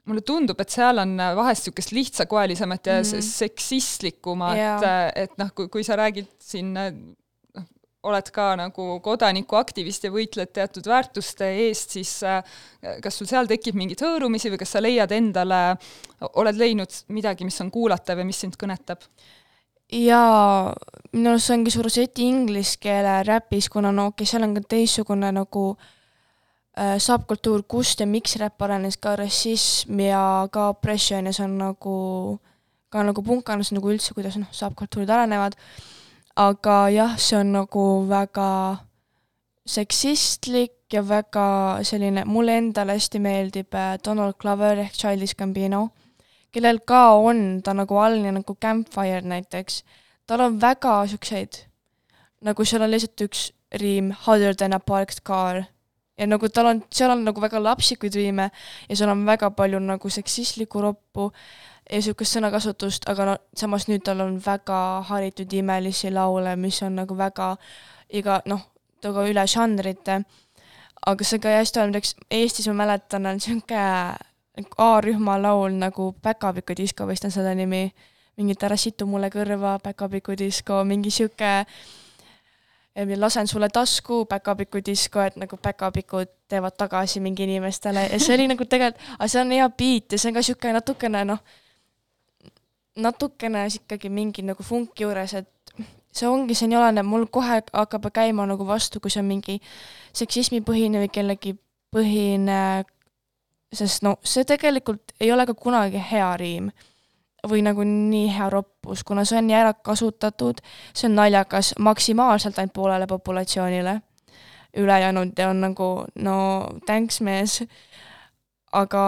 mulle tundub, et seal on vahest niisugust lihtsakoelisemat ja mm. seksistlikumat yeah., äh, et noh, kui, kui sa räägid siin oled ka nagu kodanikuaktivist ja võitled teatud väärtuste eest, siis äh, kas sul seal tekib mingeid hõõrumisi või kas sa leiad endale, oled leidnud midagi, mis on kuulatav ja mis sind kõnetab?
jaa, minu arust see ongi suur seti inglise keele räpis, kuna no okei okay,, seal on ka teistsugune nagu äh, subkultuur, kust ja miks räpp arenes, ka rassism ja ka oppression ja see on nagu ka nagu punkandus nagu üldse, kuidas noh, subkultuurid arenevad. Aga jah, see on nagu väga seksistlik ja väga selline, mulle endale hästi meeldib äh, Donald Glover ehk Childish Gambino, kellel ka on, ta nagu all nagu Campfire näiteks, tal on väga siukseid, nagu seal on lihtsalt üks riim Harder than a parked car ja nagu tal on, seal on nagu väga lapsikuid riime ja seal on väga palju nagu seksistlikku roppu ja niisugust sõnakasutust, aga no samas nüüd tal on väga haritud imelisi laule, mis on nagu väga iga noh, tooga üle žanrite. aga see ka hästi on, näiteks Eestis ma mäletan, on niisugune A-rühma laul nagu Päkapiku disko vist on selle nimi, mingit Ära situ mulle kõrva, Päkapiku disko, mingi niisugune lasen sulle tasku, päkapiku disko, et nagu päkapikud teevad tagasi mingi inimestele. Ja see oli nagu tegelikult, aga see on hea beat ja see on ka niisugune natukene noh, natukene ikkagi mingi nagu funk juures, et see ongi, see nii oleneb, mul kohe hakkab käima nagu vastu, kui see on mingi seksismipõhine või kellegi põhine, sest no see tegelikult ei ole ka kunagi hea riim või nagu nii hea roppus, kuna see on nii ära kasutatud, see on naljakas maksimaalselt ainult poolele populatsioonile. ülejäänud on nagu no thanks mees aga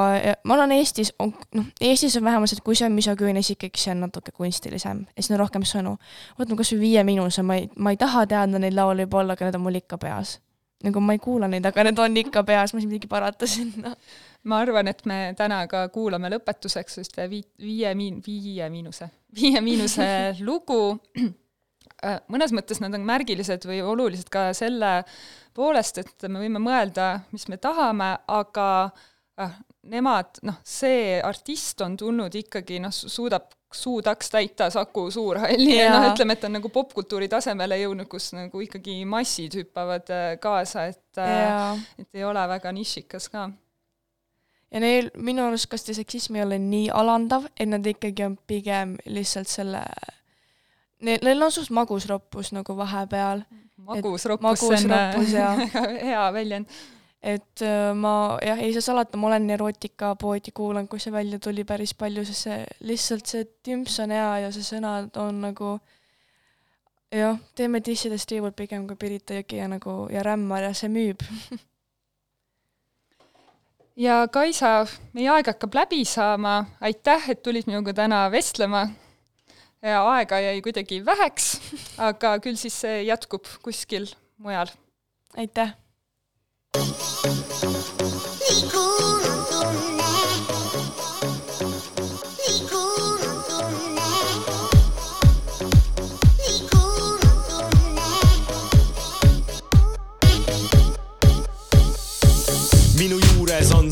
ma arvan, Eestis on, noh, Eestis on vähemalt, et kui see on misogüüne, siis ikkagi see on natuke kunstilisem ja siin on rohkem sõnu. võtame kas või Viie Miinuse, ma ei, ma ei taha teada neid laule võib-olla, aga need on mul ikka peas. nagu ma ei kuula neid, aga need on ikka peas, ma ei saa midagi parata sinna.
Ma arvan, et me täna ka kuulame lõpetuseks just vii-, Viie Miin-, Viie Miinuse, Viie Miinuse lugu, äh, mõnes mõttes nad on märgilised või olulised ka selle poolest, et me võime mõelda, mis me tahame, aga äh, nemad, noh, see artist on tulnud ikkagi, noh, suudab suudaks täita Saku Suurhalli ja noh, ütleme, et on nagu popkultuuri tasemele jõudnud, kus nagu ikkagi massid hüppavad äh, kaasa, et äh, et ei ole väga nišikas ka.
Ja neil, minu arust kas see seksism ei ole nii alandav, et nad ikkagi on pigem lihtsalt selle Neil, neil on suht magus roppus nagu vahepeal.
magus roppus, see on väga hea väljend.
Et äh, ma jah, ei saa salata, ma olen erootikapoodi kuulanud, kui see välja tuli päris palju, sest see lihtsalt see tümps on hea ja see sõnad on nagu jah, teeme dissidest tiivult pigem kui Pirita Jõgi ja nagu ja Rämmar ja see müüb
ja Kaisa, meie aeg hakkab läbi saama, aitäh, et tulid minuga täna vestlema. aega jäi kuidagi väheks, aga küll siis see jätkub kuskil mujal.
aitäh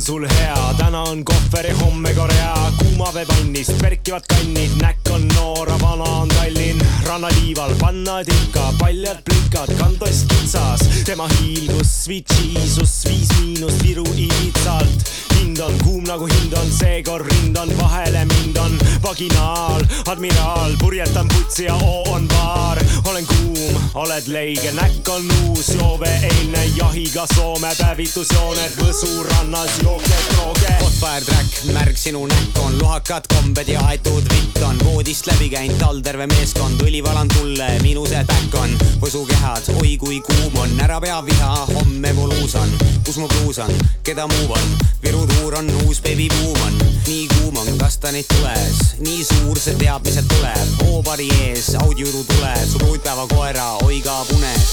on sul hea, täna on kohver ja homme Korea, kuumaveepannist perkivad kannid, näkk on noor, vana on Tallinn, rannaliival pannad ikka. Paljad plikad, kantost kitsas, tema hiilgus, sweet jesus, viis miinust Viru Iitsalt hind on kuum nagu hind on, seekord rind on vahele mind on vaginaal, admiraal, purjetan putsi ja oo on baar. olen kuum, oled leige, näkk on uus, joove eilne jahiga Soome päevitusjooned. Võsu rannas jooksed rooge.
Hotfire track, märg sinu näkk on, lohakad kombed ja aetud vitt on, voodist läbi käinud tallterve meeskond, õli valan tulle, minu see täkk on. Võsu kehad, oi kui kuum on, ära pea viha, homme volus on, kus mu bluus on, keda muu on, Viru kuur on uus baby buuman, nii kuum on kastanid tules, nii suur see teab, mis sealt tuleb, hoopari ees, audiojutu tule, su kuutpäeva koera hoigab unes.